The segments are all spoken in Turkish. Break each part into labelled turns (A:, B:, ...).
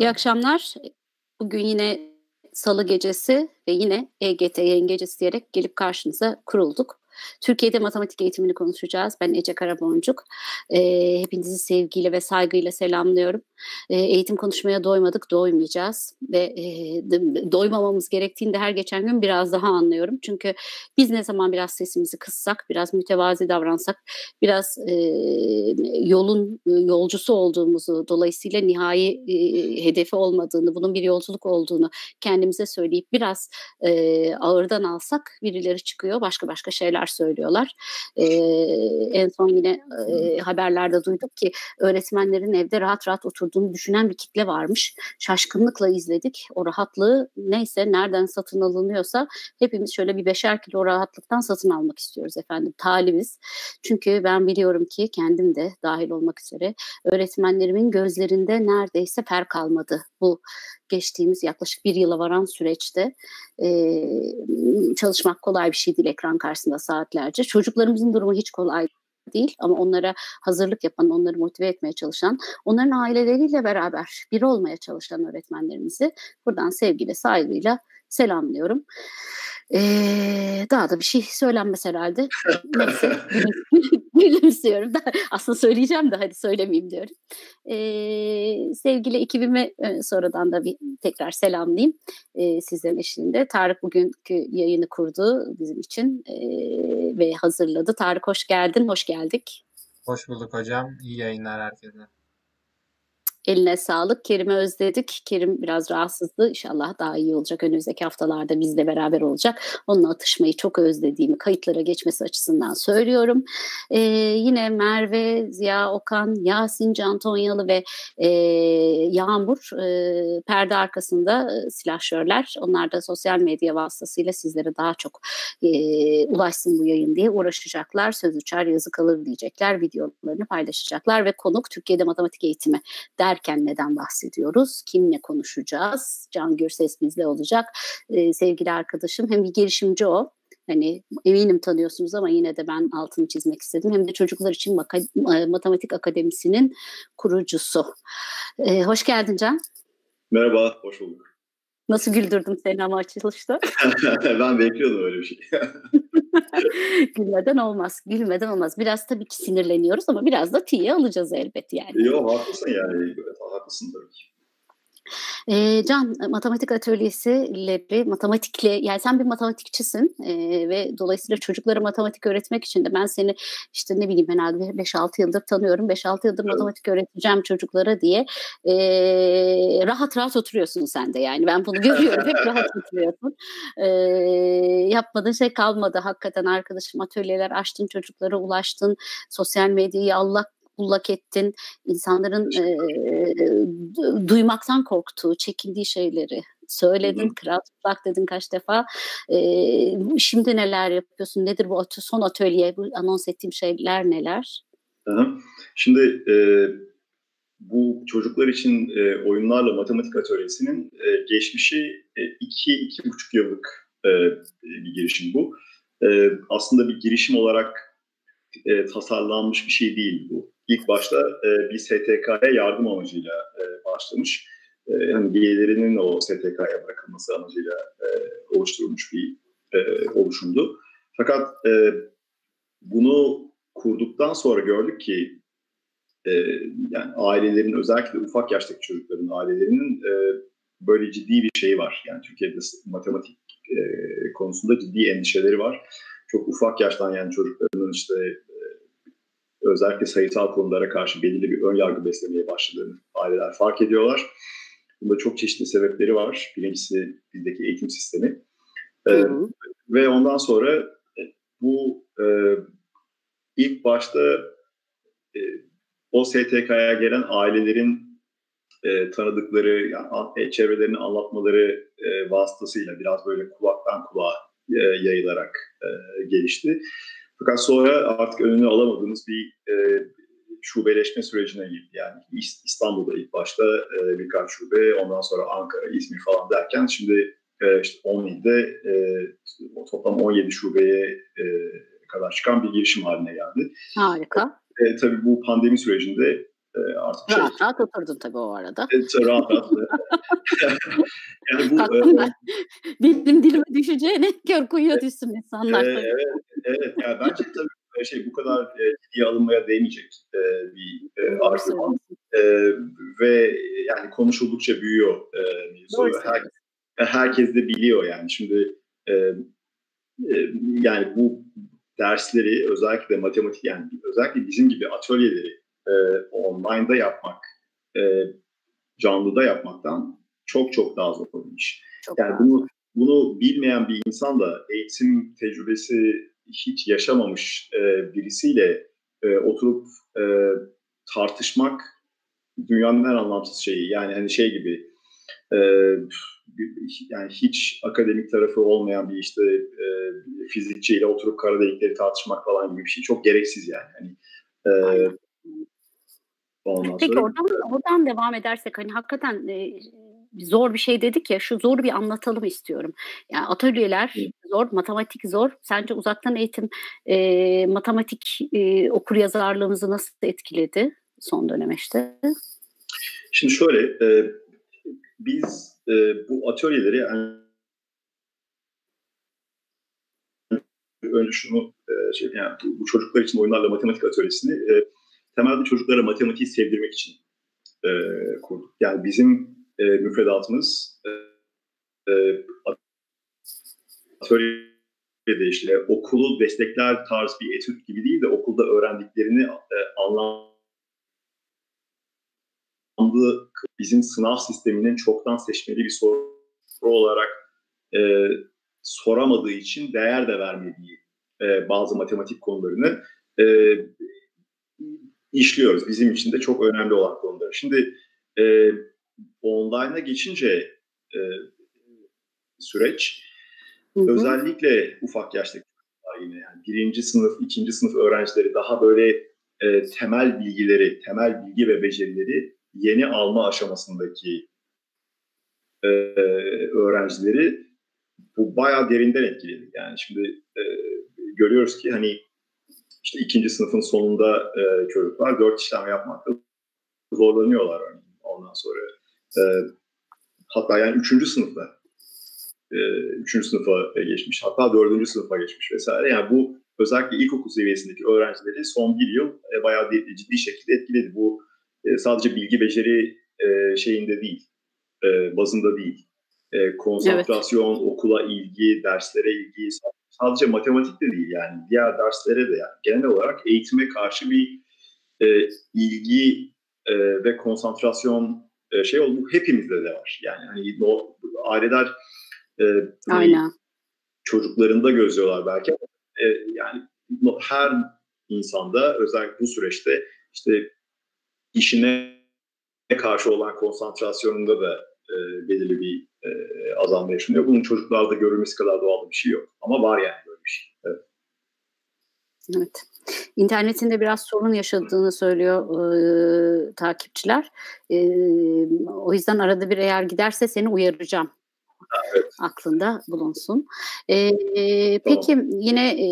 A: İyi akşamlar. Bugün yine salı gecesi ve yine EGT yayın gecesi diyerek gelip karşınıza kurulduk. Türkiye'de matematik eğitimini konuşacağız. Ben Ece Karaboncuk. E, hepinizi sevgiyle ve saygıyla selamlıyorum. E, eğitim konuşmaya doymadık, doymayacağız. Ve e, doymamamız gerektiğini de her geçen gün biraz daha anlıyorum. Çünkü biz ne zaman biraz sesimizi kıssak, biraz mütevazi davransak, biraz e, yolun yolcusu olduğumuzu, dolayısıyla nihai e, hedefi olmadığını, bunun bir yolculuk olduğunu kendimize söyleyip biraz e, ağırdan alsak birileri çıkıyor, başka başka şeyler söylüyorlar. E, en son yine e, haberlerde duyduk ki öğretmenlerin evde rahat rahat oturduğunu düşünen bir kitle varmış. Şaşkınlıkla izledik. O rahatlığı neyse nereden satın alınıyorsa hepimiz şöyle bir beşer kilo rahatlıktan satın almak istiyoruz efendim. Talibiz. Çünkü ben biliyorum ki kendim de dahil olmak üzere öğretmenlerimin gözlerinde neredeyse per kalmadı bu geçtiğimiz yaklaşık bir yıla varan süreçte e, çalışmak kolay bir şey değil ekran karşısında saatlerce. Çocuklarımızın durumu hiç kolay değil ama onlara hazırlık yapan, onları motive etmeye çalışan, onların aileleriyle beraber bir olmaya çalışan öğretmenlerimizi buradan sevgiyle, saygıyla selamlıyorum. Ee, daha da bir şey söylenmez herhalde. Neyse gülümsüyorum. Da, aslında söyleyeceğim de hadi söylemeyeyim diyorum. Ee, sevgili ekibime sonradan da bir tekrar selamlayayım ee, sizlerin eşliğinde. Tarık bugünkü yayını kurdu bizim için ee, ve hazırladı. Tarık hoş geldin, hoş geldik.
B: Hoş bulduk hocam. İyi yayınlar herkese.
A: Eline sağlık. Kerim'i özledik. Kerim biraz rahatsızdı. İnşallah daha iyi olacak. Önümüzdeki haftalarda bizle beraber olacak. Onunla atışmayı çok özlediğimi kayıtlara geçmesi açısından söylüyorum. Ee, yine Merve, Ziya Okan, Yasin Can Tonyalı ve e, Yağmur e, perde arkasında e, silahşörler. Onlar da sosyal medya vasıtasıyla sizlere daha çok e, ulaşsın bu yayın diye uğraşacaklar. Söz uçar yazı kalır diyecekler. Videolarını paylaşacaklar ve konuk Türkiye'de matematik eğitimi der derken neden bahsediyoruz? Kimle konuşacağız? Can Gürses bizle olacak. Ee, sevgili arkadaşım hem bir girişimci o hani eminim tanıyorsunuz ama yine de ben altını çizmek istedim. Hem de Çocuklar için Matematik Akademisi'nin kurucusu. Ee, hoş geldin Can.
C: Merhaba, hoş bulduk.
A: Nasıl güldürdüm seni ama açılışta?
C: ben bekliyordum öyle bir şey.
A: Gülmeden olmaz. Gülmeden olmaz. Biraz tabii ki sinirleniyoruz ama biraz da tiye alacağız elbet yani.
C: Yok haklısın yani. Haklısın tabii ki.
A: E, Can, matematik atölyesiyle, matematikle, yani sen bir matematikçisin e, ve dolayısıyla çocuklara matematik öğretmek için de ben seni işte ne bileyim herhalde 5-6 yıldır tanıyorum. 5-6 yıldır evet. matematik öğreteceğim çocuklara diye e, rahat rahat oturuyorsun sen de yani. Ben bunu görüyorum. Hep rahat oturuyorsun. E, yapmadığın şey kalmadı hakikaten arkadaşım. Atölyeler açtın, çocuklara ulaştın. Sosyal medyayı Allah bullak ettin. İnsanların e, duymaktan korktuğu, çekindiği şeyleri söyledin. Kral bak dedin kaç defa. E, şimdi neler yapıyorsun? Nedir bu atö son atölye? Bu anons ettiğim şeyler neler?
C: Şimdi e, bu çocuklar için e, oyunlarla matematik atölyesinin e, geçmişi e, iki, iki buçuk yıllık e, bir girişim bu. E, aslında bir girişim olarak e, tasarlanmış bir şey değil bu ilk başta e, bir STK'ya yardım amacıyla e, başlamış. E, yani üyelerinin o STK'ya bırakılması amacıyla e, oluşturulmuş bir e, oluşumdu. Fakat e, bunu kurduktan sonra gördük ki e, yani ailelerin özellikle ufak yaştaki çocukların ailelerinin e, böyle ciddi bir şey var. Yani Türkiye'de matematik e, konusunda ciddi endişeleri var. Çok ufak yaştan yani çocuklarının işte özellikle sayısal konulara karşı belirli bir ön yargı beslemeye başladığını aileler fark ediyorlar. Bunda çok çeşitli sebepleri var. Birincisi bizdeki eğitim sistemi. Ee, ve ondan sonra e, bu e, ilk başta e, o STK'ya gelen ailelerin e, tanıdıkları, yani, e, çevrelerini anlatmaları e, vasıtasıyla biraz böyle kulaktan kulağa e, yayılarak e, gelişti. Fakat sonra artık önünü alamadığımız bir e, şubeleşme sürecine girdi. Yani İstanbul'da ilk başta e, birkaç şube, ondan sonra Ankara, İzmir falan derken şimdi e, işte 17'de e, toplam 17 şubeye e, kadar çıkan bir girişim haline geldi.
A: Harika.
C: E, tabii bu pandemi sürecinde artık
A: rahat şey, rahat oturdun tabii o arada.
C: Evet, rahat rahat.
A: yani bu e, ben. dilim dilime düşeceğine kör kuyuya düşsün insanlar.
C: E, evet, evet. Yani bence tabii şey bu kadar e, ciddiye alınmaya değmeyecek e, bir e, argüman. E, ve yani konuşuldukça büyüyor e, mevzu. Her, herkes de biliyor yani. Şimdi e, e, yani bu dersleri özellikle matematik yani özellikle bizim gibi atölyeleri e, online'da yapmak, e, canlıda yapmaktan çok çok daha zor bir iş. Çok yani bunu bunu bilmeyen bir insan da eğitim tecrübesi hiç yaşamamış e, birisiyle e, oturup e, tartışmak dünyanın en anlamsız şeyi. Yani hani şey gibi e, yani hiç akademik tarafı olmayan bir işte e, fizikçiyle oturup kara delikleri tartışmak falan gibi bir şey. Çok gereksiz yani. Hani, e,
A: ondan Peki sonra, oradan, oradan devam edersek hani hakikaten e, zor bir şey dedik ya şu zoru bir anlatalım istiyorum. Yani atölyeler zor, matematik zor. Sence uzaktan eğitim e, matematik e, okur yazarlığımızı nasıl etkiledi son dönemeçte?
C: Şimdi şöyle e, biz e, bu atölyeleri yani önce şunu e, şey, yani bu, bu çocuklar için oyunlarla matematik atölyesini e, temelde çocuklara matematiği sevdirmek için e, kurduk. Yani bizim e, müfredatımız e, e, atölyede işte okulu destekler tarz bir etüt gibi değil de okulda öğrendiklerini e, anlam kullandığı bizim sınav sisteminin çoktan seçmeli bir soru olarak e, soramadığı için değer de vermediği e, bazı matematik konularını e, işliyoruz. Bizim için de çok önemli olan konular. Şimdi e, online'a geçince e, süreç hı hı. özellikle ufak yaştaki yine yani birinci sınıf, ikinci sınıf öğrencileri daha böyle e, temel bilgileri, temel bilgi ve becerileri yeni alma aşamasındaki e, öğrencileri bu bayağı derinden etkiledi. Yani şimdi e, görüyoruz ki hani işte ikinci sınıfın sonunda e, çocuklar dört işlem yapmakta zorlanıyorlar ondan sonra. E, hatta yani üçüncü sınıfta e, üçüncü sınıfa geçmiş hatta dördüncü sınıfa geçmiş vesaire. Yani bu özellikle ilkokul seviyesindeki öğrencileri son bir yıl e, bayağı ciddi şekilde etkiledi. Bu e, sadece bilgi beceri e, şeyinde değil, e, bazında değil. E, konsantrasyon, evet. okula ilgi, derslere ilgi, sadece matematik de değil yani diğer derslere de yani genel olarak eğitime karşı bir e, ilgi e, ve konsantrasyon e, şey oldu hepimizde de var. Yani hani no, aileler e, Aynen. çocuklarında gözlüyorlar belki. E, yani her insanda özellikle bu süreçte işte işine karşı olan konsantrasyonunda da e, belirli bir e, azalma yaşanıyor. Bunun çocuklarda görülmesi kadar doğal bir şey yok. Ama var yani böyle bir şey. Evet.
A: Evet. İnternetinde biraz sorun yaşadığını söylüyor e, takipçiler. E, o yüzden arada bir eğer giderse seni uyaracağım evet. aklında bulunsun. Ee, tamam. Peki yine e,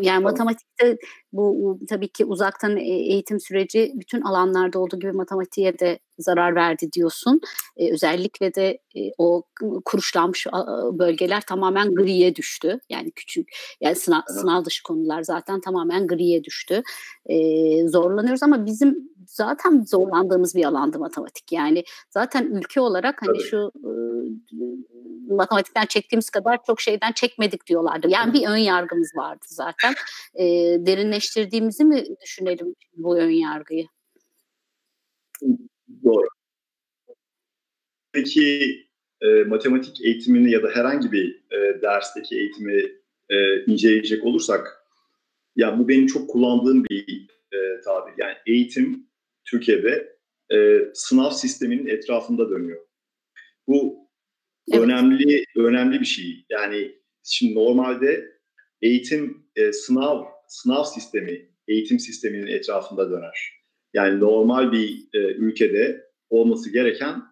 A: yani tamam. matematikte bu tabii ki uzaktan e, eğitim süreci bütün alanlarda olduğu gibi matematiğe de zarar verdi diyorsun. Ee, özellikle de e, o kuruşlanmış bölgeler tamamen griye düştü. Yani küçük yani sınav, sınav dışı konular zaten tamamen griye düştü. Ee, zorlanıyoruz ama bizim zaten zorlandığımız bir alandı matematik. Yani zaten ülke olarak hani Tabii. şu matematikten çektiğimiz kadar çok şeyden çekmedik diyorlardı. Yani bir ön yargımız vardı zaten. E, derinleştirdiğimizi mi düşünelim bu ön yargıyı?
C: Doğru. Peki e, matematik eğitimini ya da herhangi bir e, dersteki eğitimi e, inceleyecek olursak ya bu benim çok kullandığım bir e, tabir. Yani eğitim Türkiye'de e, sınav sisteminin etrafında dönüyor. Bu Evet. Önemli önemli bir şey. Yani şimdi normalde eğitim e, sınav sınav sistemi eğitim sisteminin etrafında döner. Yani normal bir e, ülkede olması gereken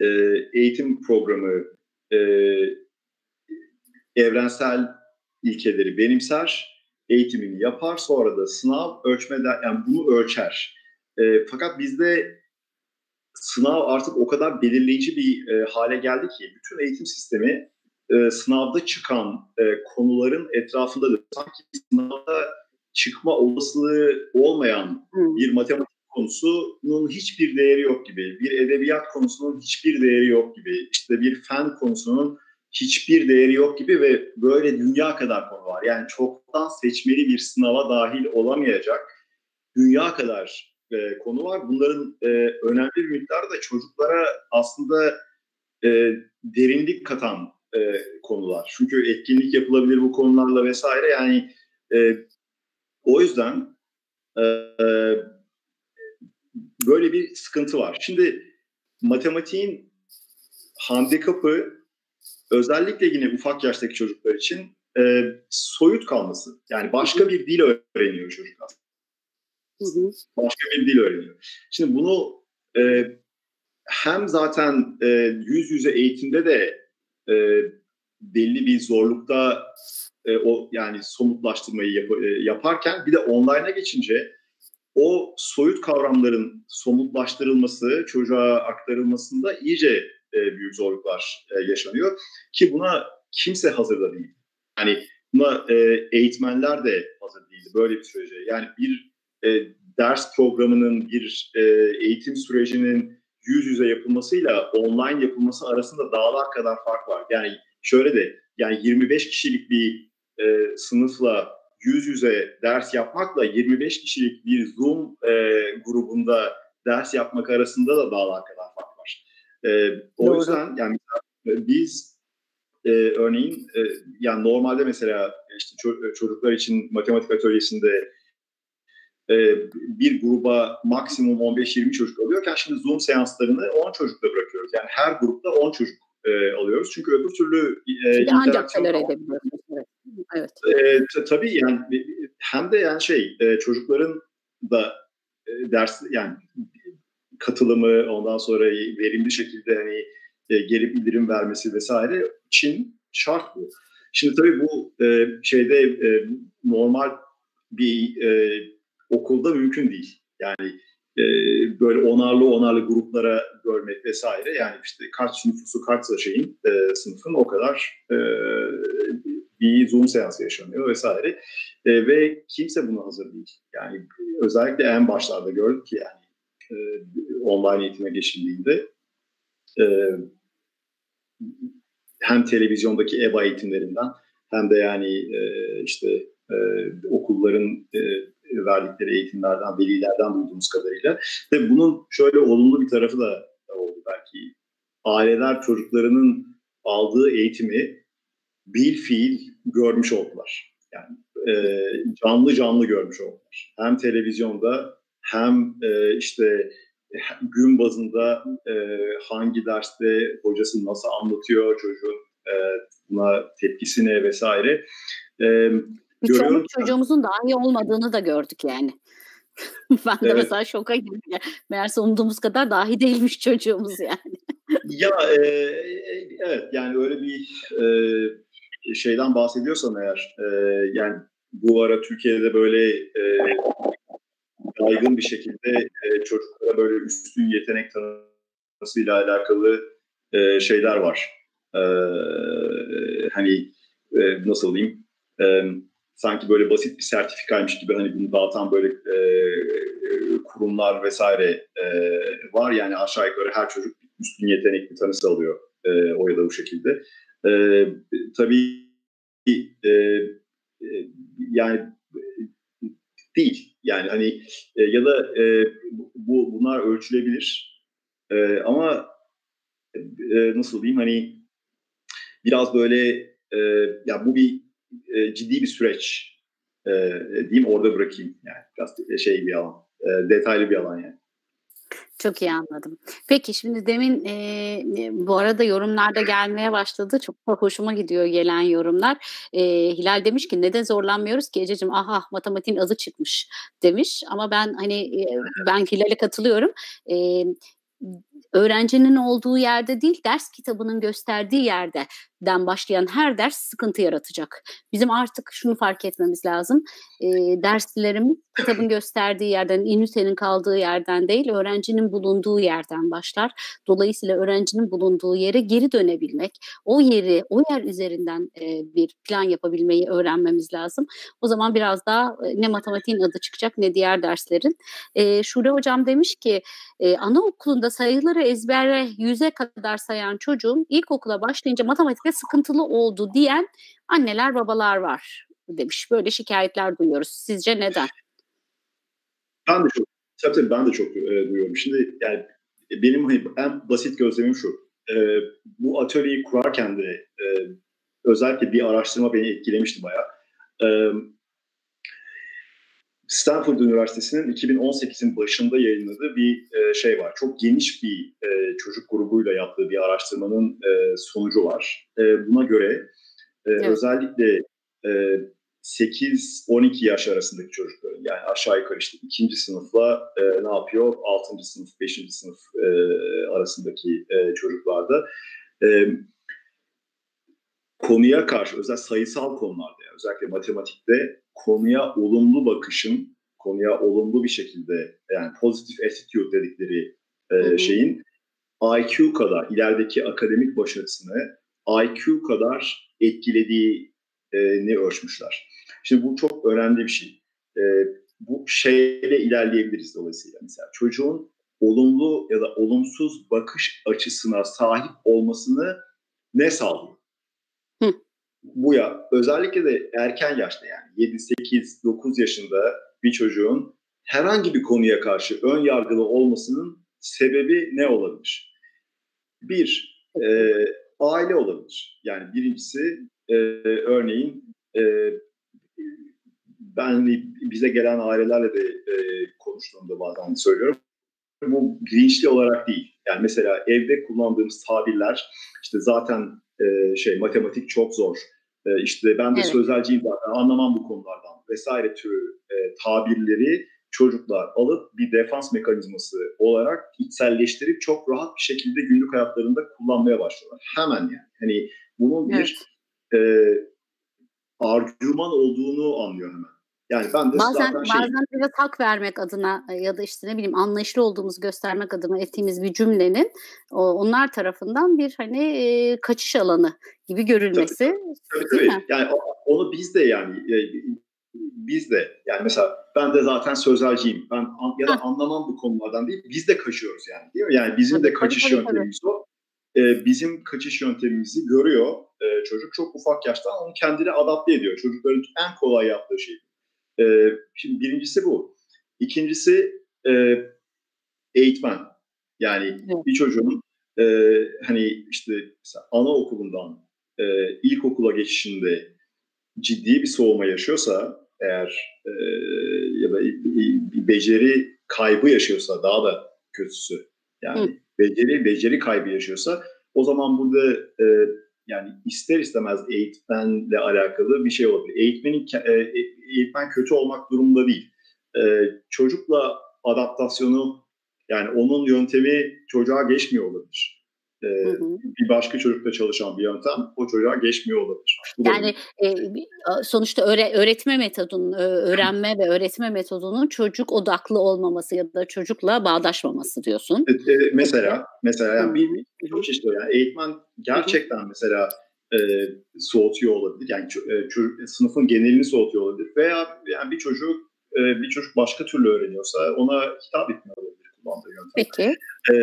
C: e, eğitim programı e, evrensel ilkeleri benimser, eğitimini yapar, sonra da sınav ölçmeden yani bunu ölçer. E, fakat bizde sınav artık o kadar belirleyici bir e, hale geldi ki bütün eğitim sistemi e, sınavda çıkan e, konuların etrafında sanki sınavda çıkma olasılığı olmayan bir matematik konusunun hiçbir değeri yok gibi, bir edebiyat konusunun hiçbir değeri yok gibi, işte bir fen konusunun hiçbir değeri yok gibi ve böyle dünya kadar konu var. Yani çoktan seçmeli bir sınava dahil olamayacak dünya kadar e, konu var. Bunların e, önemli bir miktarı da çocuklara aslında e, derinlik katan e, konular. Çünkü etkinlik yapılabilir bu konularla vesaire. Yani e, o yüzden e, böyle bir sıkıntı var. Şimdi matematiğin handikapı özellikle yine ufak yaştaki çocuklar için e, soyut kalması. Yani başka bir dil öğreniyor çocuk aslında. Başka bir dil öğreniyor. Şimdi bunu e, hem zaten e, yüz yüze eğitimde de e, belli bir zorlukta e, o yani somutlaştırmayı yap, e, yaparken bir de online'a geçince o soyut kavramların somutlaştırılması, çocuğa aktarılmasında iyice e, büyük zorluklar e, yaşanıyor. Ki buna kimse hazır da değil. Yani buna e, eğitmenler de hazır değildi böyle bir sürece. Yani bir e, ders programının, bir e, eğitim sürecinin yüz yüze yapılmasıyla online yapılması arasında dağlar kadar fark var. Yani şöyle de yani 25 kişilik bir e, sınıfla yüz yüze ders yapmakla 25 kişilik bir Zoom e, grubunda ders yapmak arasında da dağlar kadar fark var. E, o Doğru. yüzden yani biz e, örneğin e, yani normalde mesela işte çocuklar için matematik atölyesinde e, bir gruba maksimum 15-20 çocuk alıyorken şimdi Zoom seanslarını 10 çocukla bırakıyoruz. Yani her grupta 10 çocuk e, alıyoruz. Çünkü öbür türlü e,
A: ancak tolere edebiliyoruz. Evet.
C: E, t- tabii yani hem de yani şey e, çocukların da e, ders yani katılımı ondan sonra verimli şekilde hani e, geri bildirim vermesi vesaire için şart bu. Şimdi tabii bu e, şeyde e, normal bir e, okulda mümkün değil. Yani e, böyle onarlı onarlı gruplara görmek vesaire. Yani işte kaç nüfusu kaçsa şeyin e, sınıfın o kadar e, bir Zoom seansı yaşanıyor vesaire. E, ve kimse buna hazır değil. Yani özellikle en başlarda gördük ki yani e, online eğitime geçildiğinde e, hem televizyondaki EBA eğitimlerinden hem de yani e, işte e, okulların e, verdikleri eğitimlerden, velilerden duyduğumuz kadarıyla. Ve bunun şöyle olumlu bir tarafı da oldu belki. Aileler çocuklarının aldığı eğitimi bil fiil görmüş oldular. Yani e, canlı canlı görmüş oldular. Hem televizyonda hem e, işte gün bazında e, hangi derste hocası nasıl anlatıyor çocuğun e, buna tepkisine vesaire.
A: E, Birçok çocuğumuzun daha iyi olmadığını da gördük yani. ben de evet. mesela şoka girdim. Meğerse umduğumuz kadar dahi değilmiş çocuğumuz yani.
C: ya e, evet yani öyle bir e, şeyden bahsediyorsan eğer e, yani bu ara Türkiye'de böyle e, yaygın bir şekilde e, çocuklara böyle üstün yetenek tanımasıyla alakalı e, şeyler var. E, hani e, nasıl diyeyim? E, sanki böyle basit bir sertifikaymış gibi hani bunu dağıtan böyle e, kurumlar vesaire e, var. Yani aşağı yukarı her çocuk üstün yetenekli tanısı alıyor e, o ya da bu şekilde. E, tabii e, e, yani değil. Yani hani e, ya da e, bu bunlar ölçülebilir. E, ama e, nasıl diyeyim hani biraz böyle e, ya bu bir e, ciddi bir süreç e, diyeyim orada bırakayım yani biraz şey bir alan e, detaylı bir alan yani.
A: Çok iyi anladım. Peki şimdi demin e, bu arada yorumlarda gelmeye başladı. Çok hoşuma gidiyor gelen yorumlar. E, Hilal demiş ki neden zorlanmıyoruz ki Ececiğim aha matematiğin azı çıkmış demiş. Ama ben hani e, ben Hilal'e katılıyorum. E, öğrencinin olduğu yerde değil ders kitabının gösterdiği yerde den başlayan her ders sıkıntı yaratacak. Bizim artık şunu fark etmemiz lazım. E, derslerimiz kitabın gösterdiği yerden, ünitenin kaldığı yerden değil, öğrencinin bulunduğu yerden başlar. Dolayısıyla öğrencinin bulunduğu yere geri dönebilmek, o yeri, o yer üzerinden e, bir plan yapabilmeyi öğrenmemiz lazım. O zaman biraz daha ne matematiğin adı çıkacak ne diğer derslerin. E, Şule Hocam demiş ki, e, anaokulunda sayıları ezbere yüze kadar sayan çocuğun ilkokula başlayınca matematikte sıkıntılı oldu diyen anneler babalar var demiş. Böyle şikayetler duyuyoruz. Sizce neden?
C: Ben de çok, tabii tabii ben de çok e, duyuyorum. Şimdi yani benim hani en basit gözlemim şu. E, bu atölyeyi kurarken de e, özellikle bir araştırma beni etkilemişti bayağı. E, Stanford Üniversitesi'nin 2018'in başında yayınladığı bir e, şey var. Çok geniş bir e, çocuk grubuyla yaptığı bir araştırmanın e, sonucu var. E, buna göre e, evet. özellikle e, 8-12 yaş arasındaki çocukların yani aşağı yukarı işte ikinci sınıfla e, ne yapıyor? Altıncı sınıf, beşinci sınıf e, arasındaki e, çocuklarda e, konuya karşı özel sayısal konularda yani özellikle matematikte konuya olumlu bakışın konuya olumlu bir şekilde yani pozitif attitude dedikleri e, şeyin IQ kadar ilerideki akademik başarısını IQ kadar etkilediğini ölçmüşler. Şimdi bu çok önemli bir şey. E, bu şeyle ilerleyebiliriz dolayısıyla. Mesela çocuğun olumlu ya da olumsuz bakış açısına sahip olmasını ne sağlıyor? Bu ya özellikle de erken yaşta yani 7, 8, 9 yaşında bir çocuğun herhangi bir konuya karşı ön yargılı olmasının sebebi ne olabilir? Bir, e, aile olabilir. Yani birincisi e, örneğin e, ben hani bize gelen ailelerle de e, konuştuğumda bazen söylüyorum. Bu bilinçli olarak değil. Yani mesela evde kullandığımız tabirler işte zaten e, şey matematik çok zor. E, işte ben de evet. sözelciyim zaten anlamam bu konulardan vesaire türü e, tabirleri çocuklar alıp bir defans mekanizması olarak içselleştirip çok rahat bir şekilde günlük hayatlarında kullanmaya başlıyorlar. Hemen yani. Hani bunun bir evet. e, argüman olduğunu anlıyor hemen. Yani ben de
A: bazen, zaten şey... bazen biraz hak vermek adına e, ya da işte ne bileyim anlayışlı olduğumuzu göstermek adına ettiğimiz bir cümlenin onlar tarafından bir hani e, kaçış alanı gibi görülmesi.
C: Tabii tabii. tabii. Yani onu biz de yani e, biz de yani mesela ben de zaten sözelciyim. Ben ya da anlamam bu konulardan değil. Biz de kaçıyoruz yani değil mi? Yani bizim tabii, de kaçış tabii, yöntemimiz tabii. o. Ee, bizim kaçış yöntemimizi görüyor e, çocuk çok ufak yaştan onu kendine adapte ediyor. Çocukların en kolay yaptığı şey. E, şimdi birincisi bu. İkincisi e, eğitmen. Yani evet. bir çocuğun e, hani işte mesela anaokulundan e, ilkokula geçişinde ciddi bir soğuma yaşıyorsa eğer e, ya da bir beceri kaybı yaşıyorsa daha da kötüsü yani Hı. beceri beceri kaybı yaşıyorsa o zaman burada e, yani ister istemez eğitmenle alakalı bir şey olabilir. Eğitmenin e, e, eğitmen kötü olmak durumunda değil. E, çocukla adaptasyonu yani onun yöntemi çocuğa geçmiyor olabilir. Ee, hı hı. bir başka çocukla çalışan bir yöntem o çocuğa geçmiyor olabilir.
A: Bu yani e, sonuçta öğre, öğretme metodunun, öğrenme ve öğretme metodunun çocuk odaklı olmaması ya da çocukla bağdaşmaması diyorsun.
C: E, e, mesela mesela yani bir, bir çok çeşitli yani eğitmen gerçekten hı hı. mesela e, soğutuyor olabilir. Yani e, çocuk, sınıfın genelini soğutuyor olabilir veya yani bir çocuk e, bir çocuk başka türlü öğreniyorsa ona hitap etmiyor olabilir kullandığı yöntem.
A: Peki.
C: E,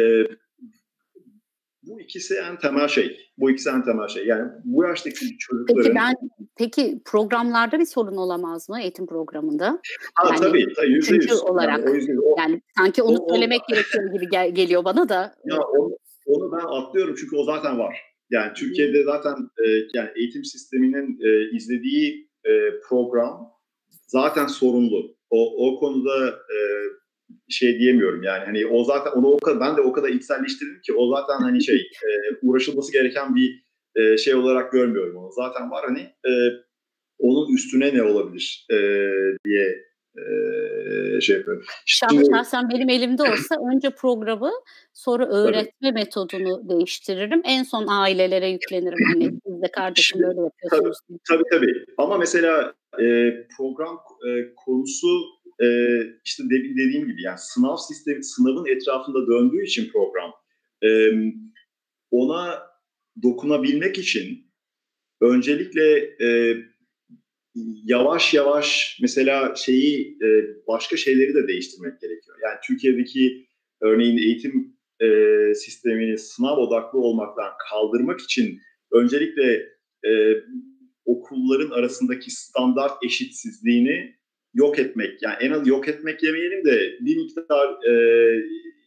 C: bu ikisi en temel şey. Bu ikisi en temel şey. Yani bu yaştaki çocukların...
A: Peki ben peki programlarda bir sorun olamaz mı eğitim programında?
C: Ha, yani, tabii. tabii yüzde yüz.
A: olarak. Yani, o yüzde, o, yani sanki onu o, söylemek gerekiyor gibi gel, geliyor bana da.
C: Ya onu, onu ben atlıyorum çünkü o zaten var. Yani Türkiye'de zaten e, yani eğitim sisteminin e, izlediği e, program zaten sorunlu. O, o konuda e, şey diyemiyorum yani hani o zaten onu o kadar ben de o kadar içselleştirdim ki o zaten hani şey e, uğraşılması gereken bir e, şey olarak görmüyorum onu zaten var hani e, onun üstüne ne olabilir e, diye e, şey yapıyorum.
A: Şimdi, Şahsen benim elimde olsa önce programı sonra öğretme tabii. metodunu değiştiririm. En son ailelere yüklenirim. Hani siz de kardeşim Şimdi, böyle yapıyorsunuz.
C: Tabii tabii. tabii. Ama mesela e, program e, konusu e, işte de, dediğim gibi yani sınav sistemi sınavın etrafında döndüğü için program e, ona dokunabilmek için öncelikle e, yavaş yavaş mesela şeyi e, başka şeyleri de değiştirmek gerekiyor. Yani Türkiye'deki örneğin eğitim e, sistemini sınav odaklı olmaktan kaldırmak için öncelikle e, okulların arasındaki standart eşitsizliğini yok etmek. Yani en az yok etmek demeyelim de bir miktar e,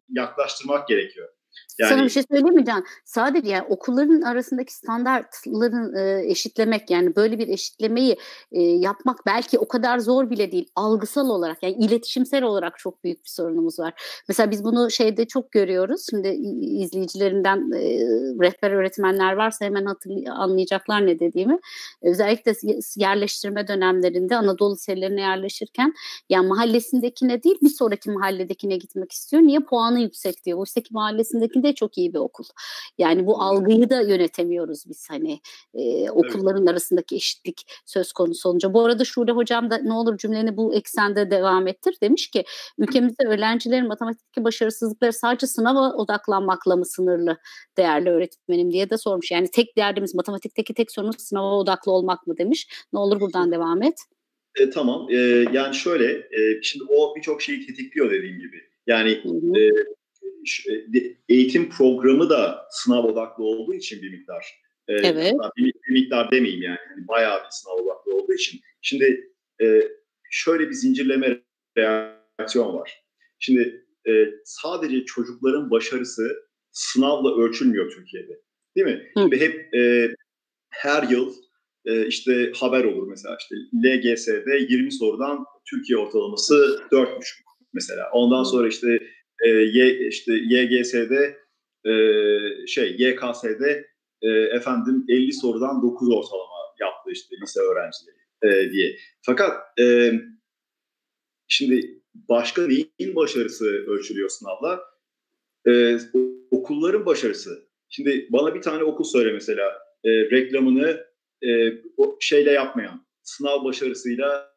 C: yaklaştırmak gerekiyor.
A: Yani, Sana bir şey söyleyeyim mi Can? Sadece yani okulların arasındaki standartların e, eşitlemek yani böyle bir eşitlemeyi e, yapmak belki o kadar zor bile değil. Algısal olarak yani iletişimsel olarak çok büyük bir sorunumuz var. Mesela biz bunu şeyde çok görüyoruz. Şimdi izleyicilerinden e, rehber öğretmenler varsa hemen hatırlay- anlayacaklar ne dediğimi. Özellikle yerleştirme dönemlerinde Anadolu liselerine yerleşirken yani mahallesindekine değil bir sonraki mahalledekine gitmek istiyor. Niye? Puanı yüksek diyor. Oysa ki mahallesindeki de çok iyi bir okul. Yani bu algıyı da yönetemiyoruz biz hani e, okulların evet. arasındaki eşitlik söz konusu olunca. Bu arada Şule Hocam da ne olur cümleni bu eksende devam ettir. Demiş ki ülkemizde öğrencilerin matematikteki başarısızlıkları sadece sınava odaklanmakla mı sınırlı değerli öğretmenim diye de sormuş. Yani tek derdimiz matematikteki tek sorunumuz sınava odaklı olmak mı demiş. Ne olur buradan devam et.
C: E, tamam. E, yani şöyle, e, şimdi o birçok şeyi tetikliyor dediğim gibi. Yani hı hı. E, eğitim programı da sınav odaklı olduğu için bir miktar.
A: E, evet.
C: Bir, bir miktar demeyeyim yani. yani. Bayağı bir sınav odaklı olduğu için. Şimdi e, şöyle bir zincirleme reaksiyon var. Şimdi e, sadece çocukların başarısı sınavla ölçülmüyor Türkiye'de. Değil mi? Hı. Şimdi hep e, her yıl e, işte haber olur mesela işte LGS'de 20 sorudan Türkiye ortalaması 4,5 mesela. Ondan sonra işte e, y, işte YGS'de e, şey YKS'de e, efendim 50 sorudan 9 ortalama yaptı işte lise öğrencileri e, diye. Fakat e, şimdi başka neyin başarısı ölçülüyor sınavla? E, okulların başarısı. Şimdi bana bir tane okul söyle mesela e, reklamını e, o şeyle yapmayan, sınav başarısıyla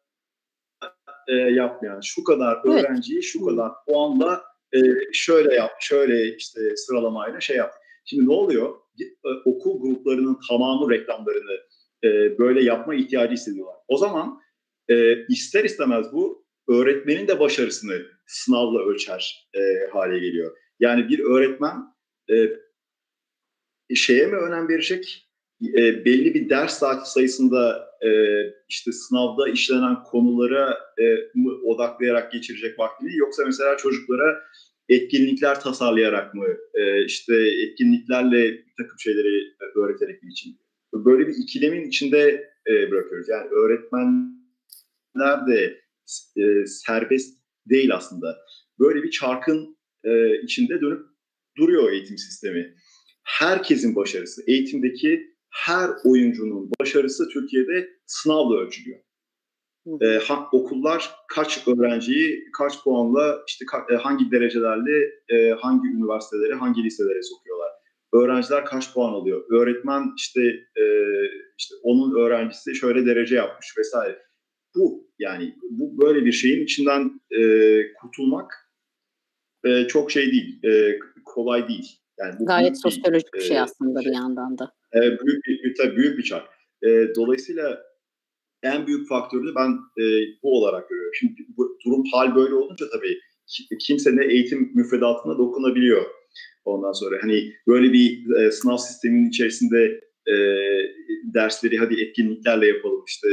C: e, yapmayan, şu kadar evet. öğrenciyi şu kadar puanla e, şöyle yap, şöyle işte sıralamayla şey yap. Şimdi ne oluyor? E, okul gruplarının tamamı reklamlarını e, böyle yapma ihtiyacı hissediyorlar. O zaman e, ister istemez bu öğretmenin de başarısını sınavla ölçer e, hale geliyor. Yani bir öğretmen e, şeye mi önem verecek? E, belli bir ders saati sayısında e, işte sınavda işlenen konulara e, mı odaklayarak geçirecek vaktini yoksa mesela çocuklara etkinlikler tasarlayarak mı e, işte etkinliklerle bir takım şeyleri öğreterek mi için böyle bir ikilemin içinde e, bırakıyoruz. Yani öğretmenler de e, serbest değil aslında. Böyle bir çarkın e, içinde dönüp duruyor eğitim sistemi. Herkesin başarısı, eğitimdeki her oyuncunun başarısı Türkiye'de sınavla ölçülüyor. E, ha, okullar kaç öğrenciyi kaç puanla işte ka, e, hangi derecelerle e, hangi üniversitelere hangi liselere sokuyorlar. Öğrenciler kaç puan alıyor? Öğretmen işte e, işte onun öğrencisi şöyle derece yapmış vesaire. Bu yani bu böyle bir şeyin içinden e, kurtulmak e, çok şey değil, e, kolay değil. Yani
A: bu Gayet sosyolojik bir şey aslında şey. bir yandan da.
C: E, büyük bir, tabii büyük bir çark. E, dolayısıyla en büyük faktörü ben e, bu olarak görüyorum. Şimdi bu durum hal böyle olunca tabii kimse ne eğitim müfredatına dokunabiliyor. Ondan sonra hani böyle bir e, sınav sisteminin içerisinde e, dersleri hadi etkinliklerle yapalım işte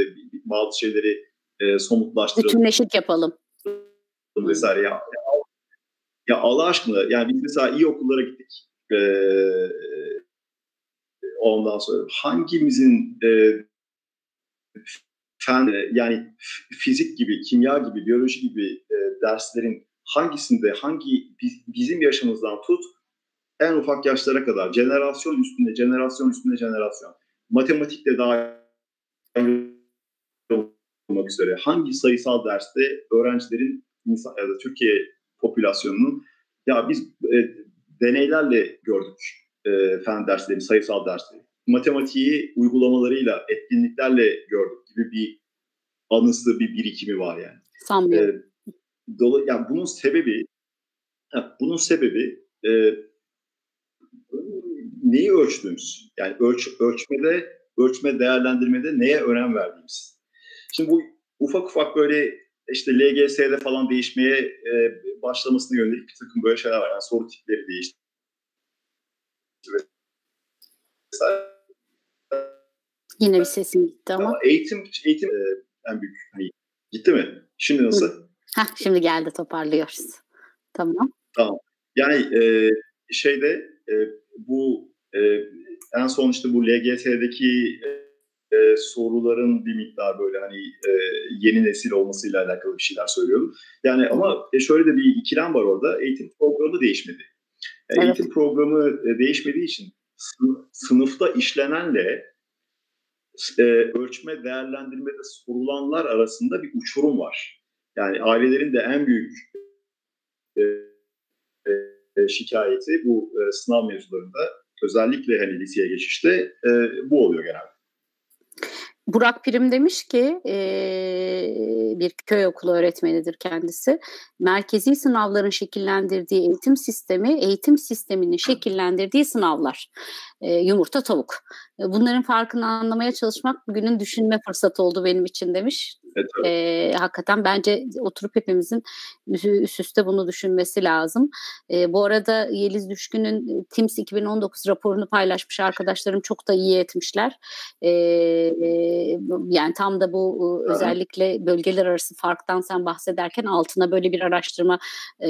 C: bazı şeyleri e, somutlaştıralım.
A: Bütünleşik yapalım.
C: Vesaire ya, ya, ya Allah aşkına yani biz mesela iyi okullara gittik. E, ondan sonra hangimizin e, fen yani fizik gibi, kimya gibi, biyoloji gibi e, derslerin hangisinde hangi bizim yaşımızdan tut en ufak yaşlara kadar jenerasyon üstünde jenerasyon üstünde jenerasyon matematikle daha olmak üzere hangi sayısal derste öğrencilerin insan, ya da Türkiye popülasyonunun ya biz e, deneylerle gördük e, fen dersleri, sayısal dersleri. Matematiği uygulamalarıyla, etkinliklerle gördük gibi bir anısı, bir birikimi var yani.
A: Sanmıyorum.
C: E, dola, yani bunun sebebi bunun sebebi e, neyi ölçtüğümüz. Yani ölç, ölçmede, ölçme değerlendirmede neye önem verdiğimiz. Şimdi bu ufak ufak böyle işte LGS'de falan değişmeye e, başlamasına yönelik bir takım böyle şeyler var. Yani soru tipleri değişti.
A: Yine bir sesin gitti ama. ama
C: eğitim eğitim e, en büyük hani gitti mi? Şimdi nasıl?
A: Heh, şimdi geldi toparlıyoruz. Tamam.
C: Tamam. Yani e, şeyde e, bu e, en son işte bu LGS'deki e, soruların bir miktar böyle hani e, yeni nesil olmasıyla alakalı bir şeyler söylüyorum. Yani ama e, şöyle de bir ikilem var orada. Eğitim programı değişmedi. Evet. Eğitim programı e, değişmediği için sınıfta işlenenle e, ölçme değerlendirmede sorulanlar arasında bir uçurum var. Yani ailelerin de en büyük e, e, şikayeti bu e, sınav mevzularında özellikle hani liseye geçişte e, bu oluyor genelde.
A: Burak Prim demiş ki e, bir köy okulu öğretmenidir kendisi. Merkezi sınavların şekillendirdiği eğitim sistemi, eğitim sisteminin şekillendirdiği sınavlar. E, yumurta tavuk. E, bunların farkını anlamaya çalışmak bugünün düşünme fırsatı oldu benim için demiş. Evet, evet. E, hakikaten bence oturup hepimizin üst üste bunu düşünmesi lazım. E, bu arada Yeliz Düşkün'ün TIMS 2019 raporunu paylaşmış arkadaşlarım çok da iyi etmişler. E, e, yani tam da bu evet. özellikle bölgeler arası farktan sen bahsederken altına böyle bir araştırma e,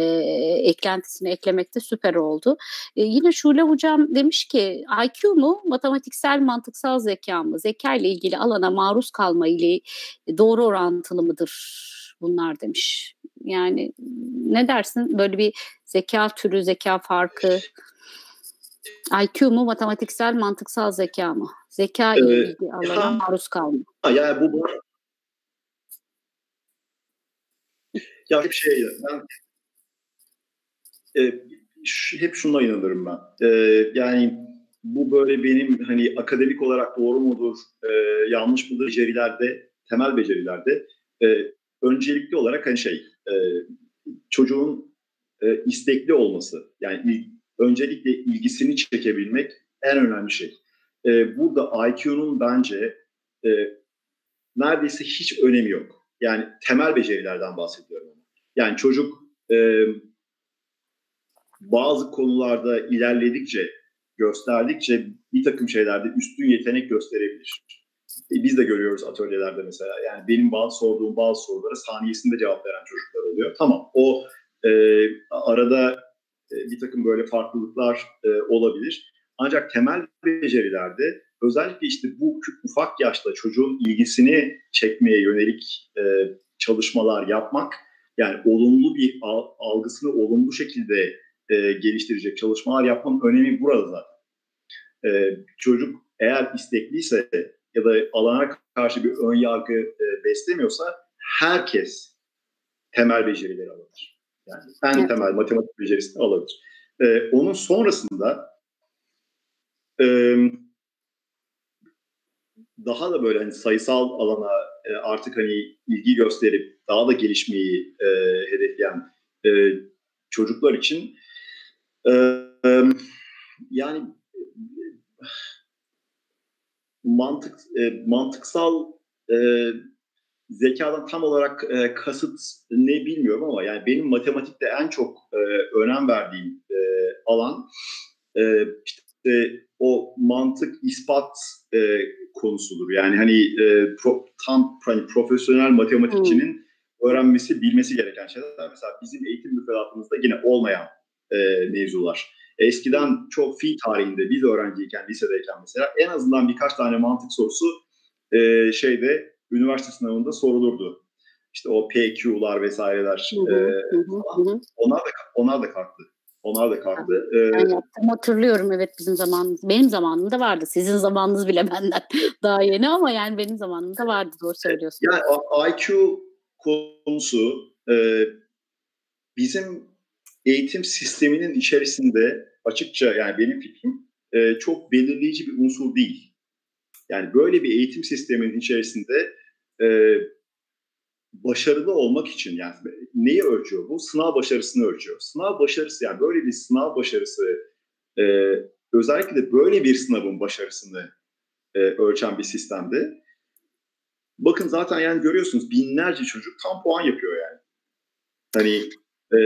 A: eklentisini eklemek de süper oldu. E, yine Şule Hocam demiş ki IQ mu matematiksel mantıksal zeka mı? Zeka ile ilgili alana maruz kalma ile doğru orantılı mıdır bunlar demiş. Yani ne dersin böyle bir zeka türü, zeka farkı? IQ mu matematiksel mantıksal zeka mı? Zeka ile ee, ilgili alana maruz kalma.
C: Yani bu ya bir şey ben e, hep şuna inanırım ben. E, yani bu böyle benim hani akademik olarak doğru mudur, e, yanlış mıdır becerilerde, temel becerilerde e, öncelikli olarak hani şey e, çocuğun e, istekli olması yani il, öncelikle ilgisini çekebilmek en önemli şey. E, burada IQ'nun bence e, neredeyse hiç önemi yok. Yani temel becerilerden bahsediyorum. Yani çocuk e, bazı konularda ilerledikçe gösterdikçe bir takım şeylerde üstün yetenek gösterebilir. E, biz de görüyoruz atölyelerde mesela. Yani benim bazı sorduğum bazı sorulara saniyesinde cevap veren çocuklar oluyor. Tamam o e, arada e, bir takım böyle farklılıklar e, olabilir. Ancak temel becerilerde özellikle işte bu ufak yaşta çocuğun ilgisini çekmeye yönelik e, çalışmalar yapmak yani olumlu bir algısını olumlu şekilde e, geliştirecek çalışmalar yapmanın önemi burada zaten. E, çocuk eğer istekliyse ya da alana karşı bir ön yargı e, beslemiyorsa herkes temel becerileri alabilir. Yani en evet. temel matematik becerisini alabilir. E, onun sonrasında e, daha da böyle hani sayısal alana e, artık hani ilgi gösterip daha da gelişmeyi e, hedefleyen e, çocuklar için ee, yani mantık e, mantıksal e, zekadan tam olarak e, kasıt ne bilmiyorum ama yani benim matematikte en çok e, önem verdiğim e, alan e, işte o mantık ispat e, konusudur. Yani hani e, pro, tam hani profesyonel matematikçinin hmm. öğrenmesi, bilmesi gereken şeyler. Mesela bizim eğitim müfredatımızda yine olmayan e, mevzular. Eskiden çok fi tarihinde biz öğrenciyken, lisedeyken mesela en azından birkaç tane mantık sorusu e, şeyde üniversite sınavında sorulurdu. İşte o PQ'lar vesaireler hı hı, e, hı hı. onlar da onlar da kalktı. Onlar da kalktı.
A: Ee, ben yaptım hatırlıyorum evet bizim zamanımız. Benim zamanımda vardı. Sizin zamanınız bile benden daha yeni ama yani benim zamanımda vardı doğru söylüyorsun.
C: Yani IQ konusu e, bizim eğitim sisteminin içerisinde açıkça yani benim fikrim e, çok belirleyici bir unsur değil. Yani böyle bir eğitim sisteminin içerisinde e, başarılı olmak için yani neyi ölçüyor bu? Sınav başarısını ölçüyor. Sınav başarısı yani böyle bir sınav başarısı e, özellikle de böyle bir sınavın başarısını e, ölçen bir sistemde bakın zaten yani görüyorsunuz binlerce çocuk tam puan yapıyor yani. Hani
A: e,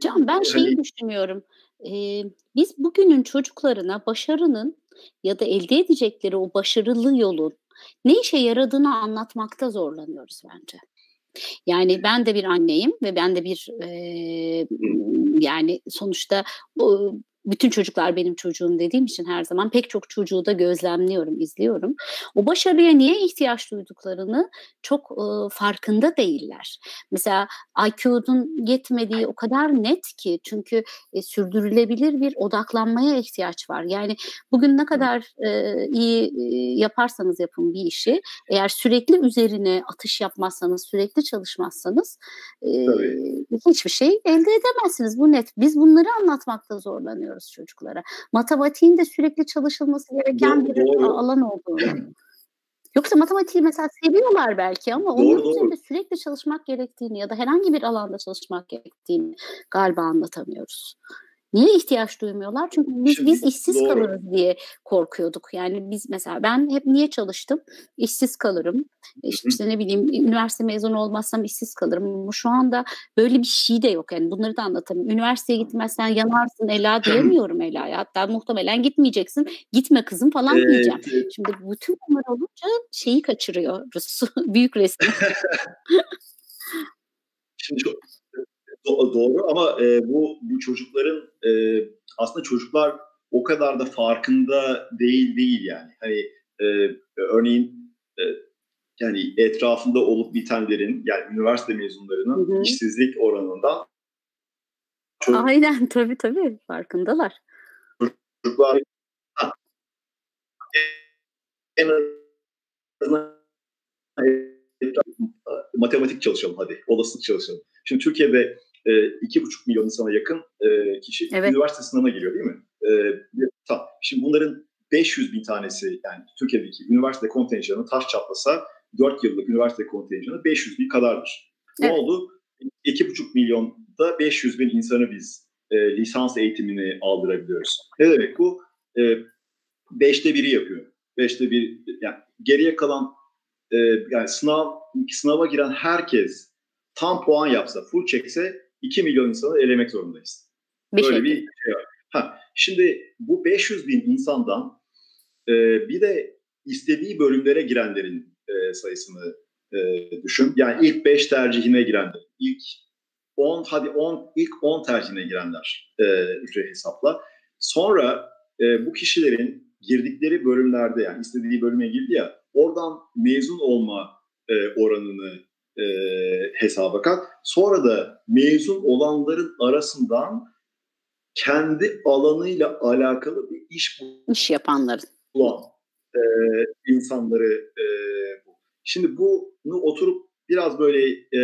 A: Can ben şeyi hani, düşünüyorum. Ee, biz bugünün çocuklarına başarının ya da elde edecekleri o başarılı yolun ne işe yaradığını anlatmakta zorlanıyoruz bence. Yani ben de bir anneyim ve ben de bir e, yani sonuçta o, bütün çocuklar benim çocuğum dediğim için her zaman pek çok çocuğu da gözlemliyorum, izliyorum. O başarıya niye ihtiyaç duyduklarını çok e, farkında değiller. Mesela IQ'nun yetmediği o kadar net ki çünkü e, sürdürülebilir bir odaklanmaya ihtiyaç var. Yani bugün ne kadar e, iyi e, yaparsanız yapın bir işi, eğer sürekli üzerine atış yapmazsanız, sürekli çalışmazsanız e, hiçbir şey elde edemezsiniz. Bu net. Biz bunları anlatmakta zorlanıyoruz öğretmiyoruz çocuklara. Matematiğin de sürekli çalışılması gereken doğru, bir doğru. alan olduğunu. Yoksa matematiği mesela seviyorlar belki ama doğru, onun üzerinde sürekli çalışmak gerektiğini ya da herhangi bir alanda çalışmak gerektiğini galiba anlatamıyoruz. Niye ihtiyaç duymuyorlar? Çünkü biz, Şimdi, biz işsiz doğru. kalırız diye korkuyorduk. Yani biz mesela ben hep niye çalıştım? İşsiz kalırım. İşte, işte ne bileyim üniversite mezunu olmazsam işsiz kalırım. Şu anda böyle bir şey de yok. Yani bunları da anlatamıyorum. Üniversiteye gitmezsen yanarsın Ela diyemiyorum Ela'ya. Hatta muhtemelen gitmeyeceksin. Gitme kızım falan evet. diyeceğim. Şimdi bütün bunlar olunca şeyi kaçırıyoruz. Büyük resmi.
C: Şimdi çok Do- doğru ama e, bu bu çocukların e, aslında çocuklar o kadar da farkında değil değil yani. Hani e, örneğin e, yani etrafında olup bitenlerin yani üniversite mezunlarının hı hı. işsizlik oranında
A: çok... Aynen tabii tabii farkındalar.
C: Çocuklar en azından matematik çalışalım hadi, olasılık çalışalım. Şimdi Türkiye'de iki buçuk milyon insana yakın e, kişi evet. üniversite sınavına giriyor değil mi? E, tamam. Şimdi bunların 500 bin tanesi yani Türkiye'deki üniversite kontenjanı taş çatlasa 4 yıllık üniversite kontenjanı 500 bin kadardır. Evet. Ne oldu? 2,5 milyonda 500 bin insanı biz e, lisans eğitimini aldırabiliyoruz. Ne demek bu? E, beşte biri yapıyor. Beşte bir yani geriye kalan e, yani sınav sınava giren herkes tam puan yapsa, full çekse 2 milyon insanı elemek zorundayız. Bir Böyle şey. bir şey var. Ha, şimdi bu 500 bin insandan e, bir de istediği bölümlere girenlerin e, sayısını e, düşün. Yani ilk 5 tercihine girenler, ilk 10 hadi 10 ilk 10 tercihine girenler e, hesapla. Sonra e, bu kişilerin girdikleri bölümlerde yani istediği bölüme girdi ya oradan mezun olma e, oranını e, hesaba kat. Sonra da mezun olanların arasından kendi alanıyla alakalı bir iş
A: iş yapanların
C: bulan e, insanları e, bu. Şimdi bunu oturup biraz böyle e,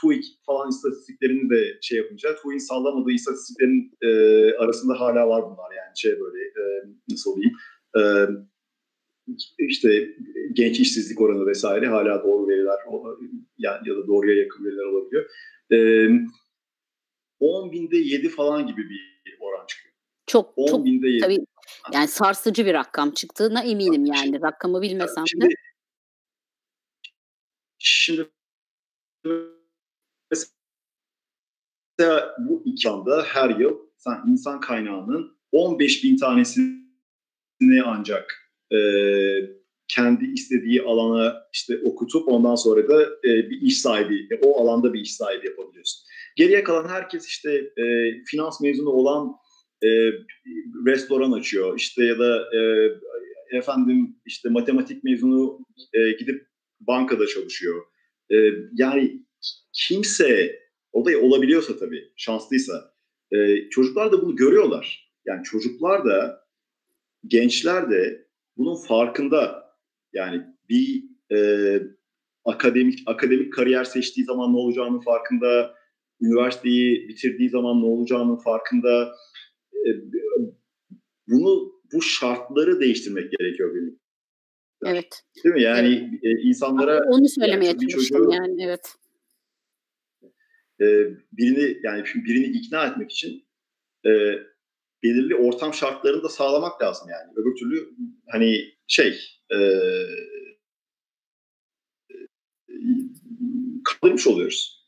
C: TÜİK falan istatistiklerini de şey yapınca TÜİK'in sallamadığı istatistiklerin e, arasında hala var bunlar yani şey böyle e, nasıl diyeyim e, işte genç işsizlik oranı vesaire hala doğru veriler ya, ya da doğruya yakın veriler olabiliyor. Ee, 10 binde 7 falan gibi bir oran çıkıyor.
A: Çok 10 çok binde 7. tabii yani sarsıcı bir rakam çıktığına eminim yani şimdi, rakamı bilmesem şimdi, de.
C: Şimdi mesela bu iki anda her yıl sen insan kaynağının 15 bin tanesini ancak e, kendi istediği alana işte okutup ondan sonra da e, bir iş sahibi, o alanda bir iş sahibi yapabiliyorsun. Geriye kalan herkes işte e, finans mezunu olan e, restoran açıyor işte ya da e, efendim işte matematik mezunu e, gidip bankada çalışıyor. E, yani kimse o da olabiliyorsa tabii şanslıysa e, çocuklar da bunu görüyorlar. Yani çocuklar da gençler de bunun farkında. Yani bir e, akademik akademik kariyer seçtiği zaman ne olacağının farkında, üniversiteyi bitirdiği zaman ne olacağının farkında. E, bunu bu şartları değiştirmek gerekiyor benim.
A: Evet.
C: Değil mi? Yani evet. e, insanlara
A: onu söylemeye yani çalıştım yani evet.
C: E, birini yani birini ikna etmek için e, belirli ortam şartlarını da sağlamak lazım yani. Öbür türlü hani şey e, kaldırmış oluyoruz.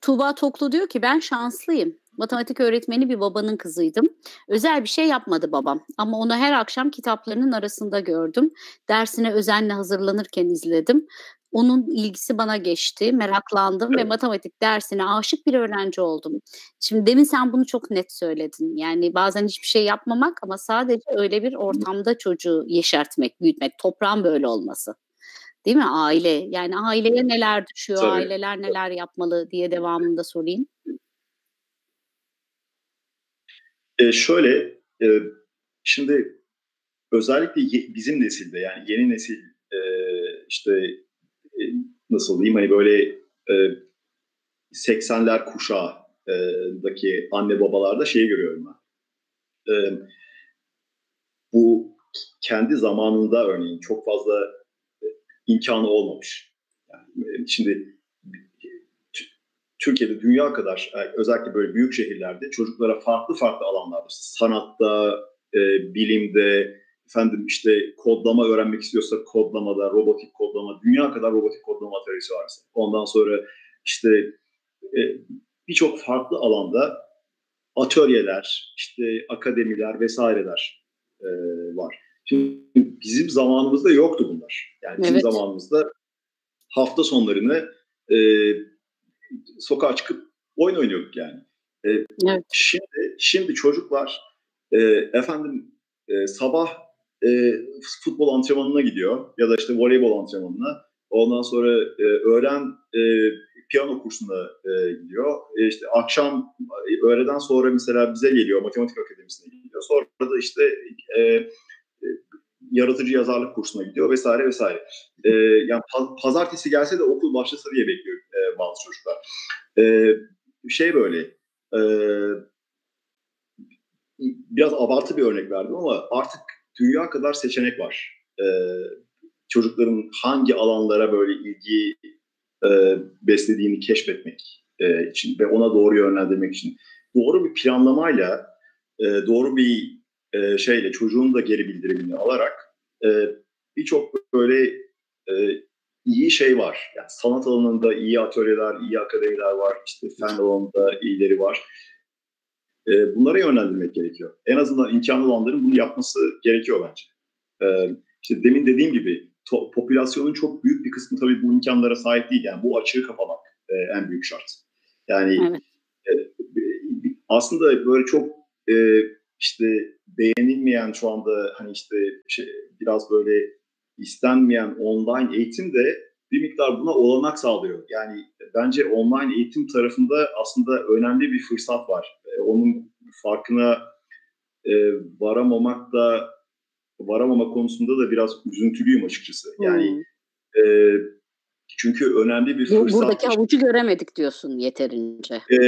A: Tuğba Toklu diyor ki ben şanslıyım. Matematik öğretmeni bir babanın kızıydım. Özel bir şey yapmadı babam ama onu her akşam kitaplarının arasında gördüm. Dersine özenle hazırlanırken izledim. Onun ilgisi bana geçti, meraklandım ve matematik dersine aşık bir öğrenci oldum. Şimdi demin sen bunu çok net söyledin. Yani bazen hiçbir şey yapmamak ama sadece öyle bir ortamda çocuğu yeşertmek, büyütmek, toprağın böyle olması. Değil mi? Aile. Yani aileye neler düşüyor, Tabii. aileler neler yapmalı diye devamında sorayım.
C: E, şöyle, e, şimdi özellikle ye, bizim nesilde yani yeni nesil e, işte e, nasıl diyeyim hani böyle e, 80'ler kuşağındaki anne babalarda şeyi görüyorum ben. E, bu kendi zamanında örneğin çok fazla e, imkanı olmamış. Yani, e, şimdi Türkiye'de dünya kadar e, özellikle böyle büyük şehirlerde çocuklara farklı farklı alanlarda sanatta, e, bilimde, efendim işte kodlama öğrenmek istiyorsa kodlamada, robotik kodlama, dünya kadar robotik kodlama atölyesi var. Ondan sonra işte e, birçok farklı alanda atölyeler, işte akademiler vesaireler e, var. Şimdi bizim zamanımızda yoktu bunlar. Yani bizim evet. zamanımızda hafta sonlarını e, sokağa çıkıp oyun oynuyorduk yani. E, evet. Şimdi şimdi çocuklar e, efendim e, sabah e, futbol antrenmanına gidiyor ya da işte voleybol antrenmanına. Ondan sonra e, öğlen e, piyano kursuna e, gidiyor. E, işte akşam e, öğleden sonra mesela bize geliyor matematik akademisine gidiyor. Sonra da işte e, e, yaratıcı yazarlık kursuna gidiyor vesaire vesaire. E, yani pazartesi gelse de okul başlasa diye bekliyor e, bazı çocuklar. E, şey böyle e, biraz abartı bir örnek verdim ama artık dünya kadar seçenek var. E, çocukların hangi alanlara böyle ilgi e, beslediğini keşfetmek e, için ve ona doğru yönlendirmek için doğru bir planlamayla e, doğru bir e, şeyle çocuğun da geri bildirimini alarak e, birçok böyle e, iyi şey var. Yani sanat alanında iyi atölyeler, iyi akademiler var. İşte fen alanında iyileri var. E, bunlara yönlendirmek gerekiyor. En azından imkanlı olanların bunu yapması gerekiyor bence. E, işte demin dediğim gibi to, popülasyonun çok büyük bir kısmı tabii bu imkanlara sahip değil. Yani bu açığı kapamak e, en büyük şart. Yani evet. e, aslında böyle çok e, işte beğenilmeyen şu anda hani işte şey, biraz böyle istenmeyen online eğitim de bir miktar buna olanak sağlıyor. Yani bence online eğitim tarafında aslında önemli bir fırsat var. E, onun farkına e, varamamak da varamama konusunda da biraz üzüntülüyüm açıkçası. Yani hmm. e, çünkü önemli bir fırsat.
A: Buradaki avucu göremedik diyorsun yeterince.
C: E,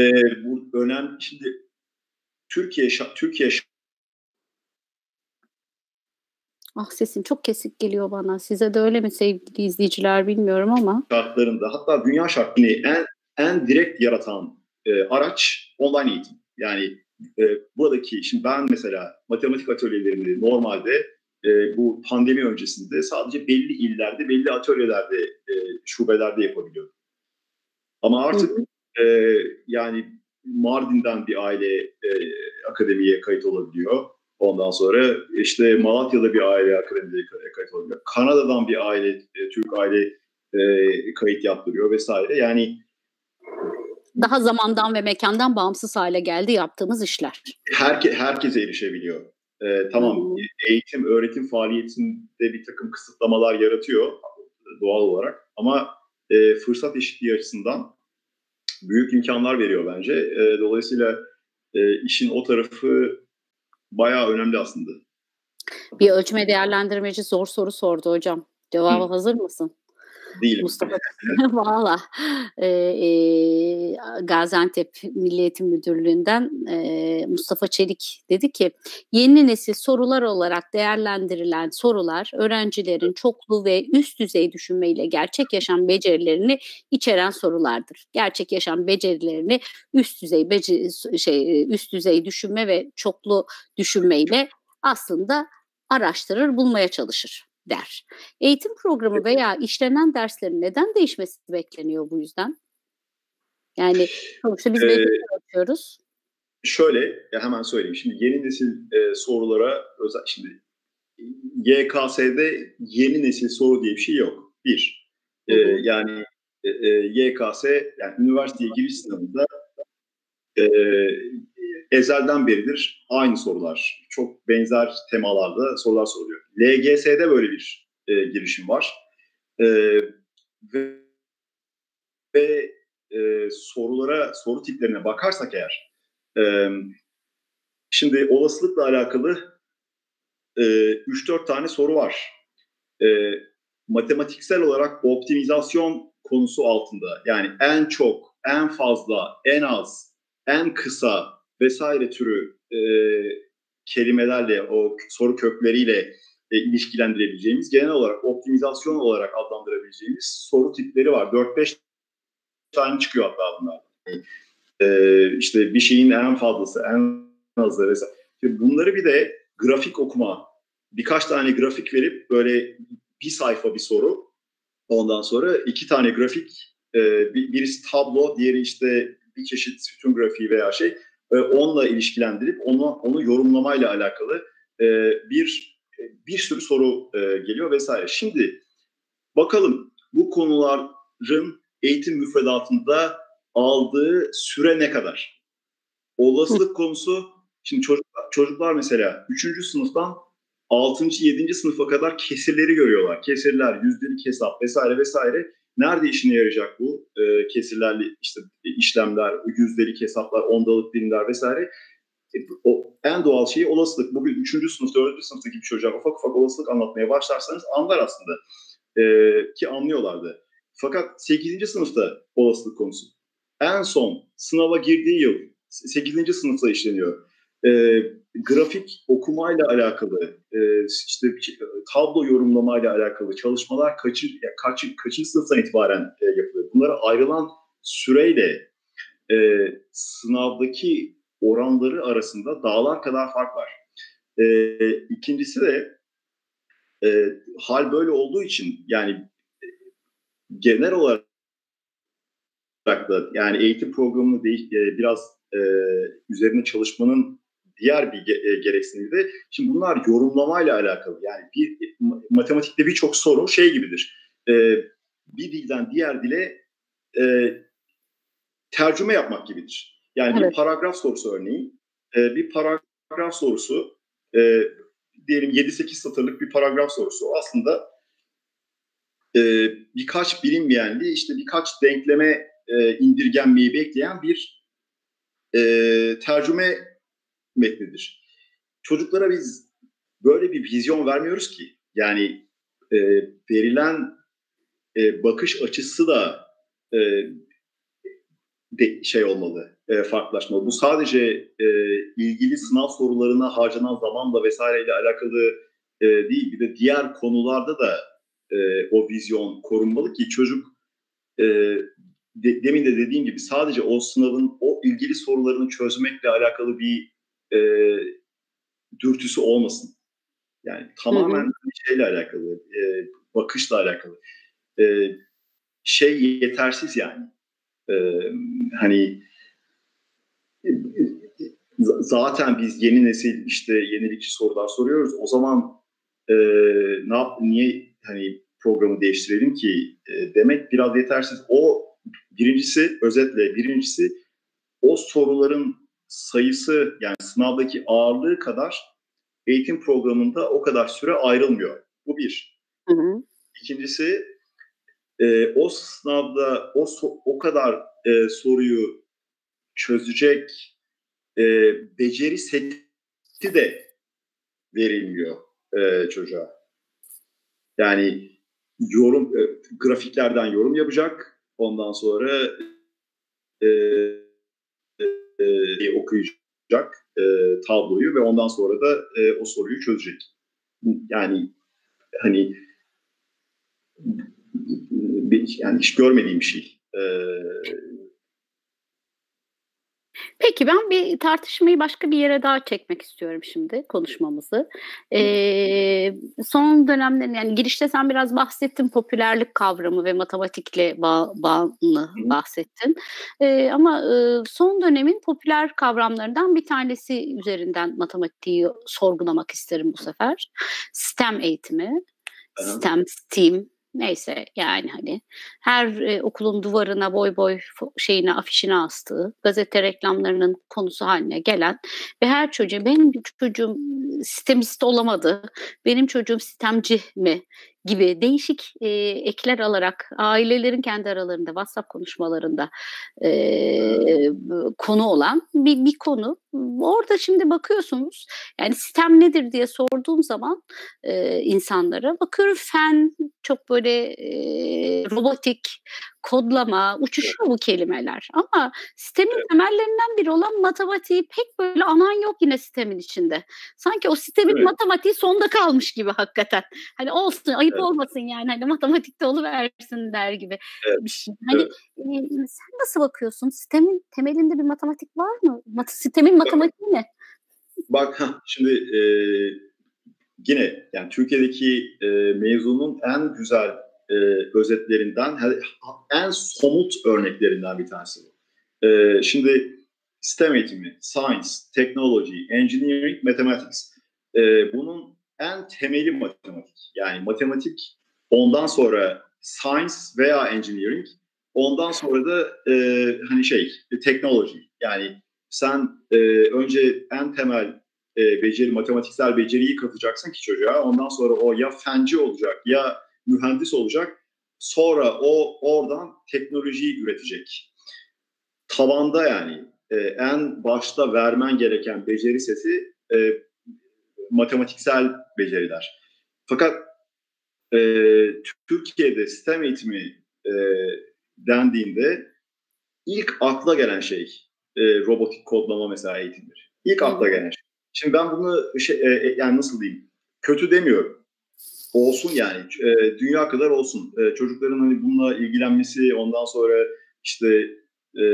C: bu önemli. Şimdi Türkiye Türkiye
A: Ah sesin çok kesik geliyor bana. Size de öyle mi sevgili izleyiciler bilmiyorum ama.
C: Şartlarında hatta dünya şartlarını en en direkt yaratan e, araç online eğitim. Yani e, buradaki şimdi ben mesela matematik atölyelerini normalde e, bu pandemi öncesinde sadece belli illerde, belli atölyelerde, e, şubelerde yapabiliyordum. Ama artık hı hı. E, yani Mardin'den bir aile e, akademiye kayıt olabiliyor. Ondan sonra işte Malatya'da bir aile akademide kayıt oluyor. Kanada'dan bir aile, e, Türk aile e, kayıt yaptırıyor vesaire. Yani
A: daha zamandan ve mekandan bağımsız hale geldi yaptığımız işler.
C: Herke, herkese erişebiliyor. Ee, tamam hmm. eğitim, öğretim faaliyetinde bir takım kısıtlamalar yaratıyor doğal olarak ama e, fırsat eşitliği açısından büyük imkanlar veriyor bence. E, dolayısıyla e, işin o tarafı bayağı önemli aslında.
A: Bir ölçme değerlendirmeci zor soru sordu hocam. Cevabı Hı. hazır mısın?
C: Değilim.
A: Mustafa valla e, e, Gaziantep Milli Eğitim Müdürlüğü'nden e, Mustafa Çelik dedi ki yeni nesil sorular olarak değerlendirilen sorular öğrencilerin çoklu ve üst düzey düşünmeyle gerçek yaşam becerilerini içeren sorulardır. Gerçek yaşam becerilerini üst düzey beceri, şey üst düzey düşünme ve çoklu düşünmeyle aslında araştırır, bulmaya çalışır der. Eğitim programı veya işlenen derslerin neden değişmesi bekleniyor bu yüzden? Yani sonuçta biz ee, yapıyoruz.
C: Şöyle ya hemen söyleyeyim. Şimdi yeni nesil e, sorulara özel şimdi YKS'de yeni nesil soru diye bir şey yok. Bir. E, yani e, e, YKS yani üniversiteye giriş sınavında e, ezelden beridir aynı sorular. Çok benzer temalarda sorular soruluyor. LGS'de böyle bir e, girişim var. E, ve ve e, sorulara, soru tiplerine bakarsak eğer, e, şimdi olasılıkla alakalı e, 3-4 tane soru var. E, matematiksel olarak optimizasyon konusu altında. Yani en çok, en fazla, en az, en kısa vesaire türü e, kelimelerle, o soru kökleriyle e, ilişkilendirebileceğimiz, genel olarak optimizasyon olarak adlandırabileceğimiz soru tipleri var. 4-5 tane çıkıyor hatta bunlar. E, işte bir şeyin en fazlası, en azı vesaire. Bunları bir de grafik okuma, birkaç tane grafik verip böyle bir sayfa bir soru, ondan sonra iki tane grafik, e, birisi tablo, diğeri işte bir çeşit sütun grafiği veya şey e, onunla ilişkilendirip onu onu yorumlamayla alakalı e, bir bir sürü soru e, geliyor vesaire. Şimdi bakalım bu konuların eğitim müfredatında aldığı süre ne kadar? Olasılık konusu şimdi çocuklar, çocuklar mesela 3. sınıftan 6. 7. sınıfa kadar kesirleri görüyorlar. Kesirler, yüzdelik hesap vesaire vesaire. Nerede işine yarayacak bu e, kesirlerle işte işlemler, yüzdelik hesaplar, ondalık dilimler vesaire? E, o en doğal şey olasılık. Bugün 3. sınıf, 4. sınıftaki bir çocuğa ufak ufak olasılık anlatmaya başlarsanız anlar aslında. E, ki anlıyorlardı. Fakat 8. sınıfta olasılık konusu. En son sınava girdiği yıl 8. sınıfta işleniyor e, grafik okumayla alakalı, e, işte tablo yorumlamayla alakalı çalışmalar kaçı, kaç, kaçıncı sınıftan itibaren e, yapılıyor? Bunlara ayrılan süreyle e, sınavdaki oranları arasında dağlar kadar fark var. E, ikincisi de e, hal böyle olduğu için yani e, genel olarak da yani eğitim programını değiş, e, biraz e, üzerine çalışmanın diğer bir e, gereksinimi de şimdi bunlar yorumlamayla alakalı. Yani bir matematikte birçok soru şey gibidir. E, bir dilden diğer dile e, tercüme yapmak gibidir. Yani evet. bir paragraf sorusu örneğin. E, bir paragraf sorusu e, diyelim 7-8 satırlık bir paragraf sorusu. Aslında e, birkaç bilinmeyenli işte birkaç denkleme e, indirgenmeyi bekleyen bir e, tercüme metnidir. Çocuklara biz böyle bir vizyon vermiyoruz ki. Yani e, verilen e, bakış açısı da e, de, şey olmalı, e, farklılaşmalı. Bu sadece e, ilgili sınav sorularına harcanan zamanla vesaireyle alakalı e, değil. Bir de diğer konularda da e, o vizyon korunmalı ki çocuk e, de, demin de dediğim gibi sadece o sınavın o ilgili sorularını çözmekle alakalı bir e, dürtüsü olmasın. Yani tamamen hı hı. şeyle alakalı, e, bakışla alakalı. E, şey yetersiz yani. E, hani zaten biz yeni nesil işte yenilikçi sorular soruyoruz. O zaman e, ne yap, niye hani programı değiştirelim ki e, demek biraz yetersiz. O birincisi özetle birincisi o soruların sayısı yani sınavdaki ağırlığı kadar eğitim programında o kadar süre ayrılmıyor. Bu bir. Hı hı. İkincisi e, o sınavda o so, o kadar e, soruyu çözecek e, beceri seti de verilmiyor e, çocuğa. Yani yorum e, grafiklerden yorum yapacak. Ondan sonra e, e, e, okuyacak e, tabloyu ve ondan sonra da e, o soruyu çözecek. Yani hani yani hiç görmediğim şey. E,
A: Peki ben bir tartışmayı başka bir yere daha çekmek istiyorum şimdi konuşmamızı. Ee, son dönemlerin yani girişte sen biraz bahsettin popülerlik kavramı ve matematikle bağ, bağlı bahsettin. Ee, ama e, son dönemin popüler kavramlarından bir tanesi üzerinden matematiği sorgulamak isterim bu sefer. STEM eğitimi. STEM, STEAM neyse yani hani her e, okulun duvarına boy boy şeyine afişine astığı gazete reklamlarının konusu haline gelen ve her çocuğun benim çocuğum sistemist olamadı benim çocuğum sistemci mi gibi değişik e, ekler alarak ailelerin kendi aralarında WhatsApp konuşmalarında e, konu olan bir, bir konu. Orada şimdi bakıyorsunuz yani sistem nedir diye sorduğum zaman e, insanlara bakıyorum fen çok böyle e, robotik kodlama, uçuşuyor bu kelimeler. Ama sistemin temellerinden biri olan matematiği pek böyle anan yok yine sistemin içinde. Sanki o sistemin evet. matematiği sonda kalmış gibi hakikaten. Hani olsun, ayıp evet. olmasın yani. Hani matematikte oluversin der gibi evet. bir şey. Hani evet. e, sen nasıl bakıyorsun? Sistemin temelinde bir matematik var mı? Mat sistemin matematiği ne?
C: Bak şimdi e, yine yani Türkiye'deki e, mezunun en güzel e, özetlerinden, en somut örneklerinden bir tanesi bu. E, şimdi STEM eğitimi, Science, Technology, Engineering, Mathematics. E, bunun en temeli matematik. Yani matematik ondan sonra Science veya Engineering, ondan sonra da e, hani şey, Technology. Yani sen e, önce en temel e, beceri, matematiksel beceriyi katacaksın ki çocuğa. Ondan sonra o ya fenci olacak ya mühendis olacak. Sonra o oradan teknolojiyi üretecek. Tavanda yani e, en başta vermen gereken beceri seti e, matematiksel beceriler. Fakat e, Türkiye'de sistem eğitimi e, dendiğinde ilk akla gelen şey e, robotik kodlama mesela eğitimdir. İlk akla gelen şey. Şimdi ben bunu şey, e, e yani nasıl diyeyim kötü demiyorum olsun yani e, dünya kadar olsun. E, çocukların hani bununla ilgilenmesi ondan sonra işte e,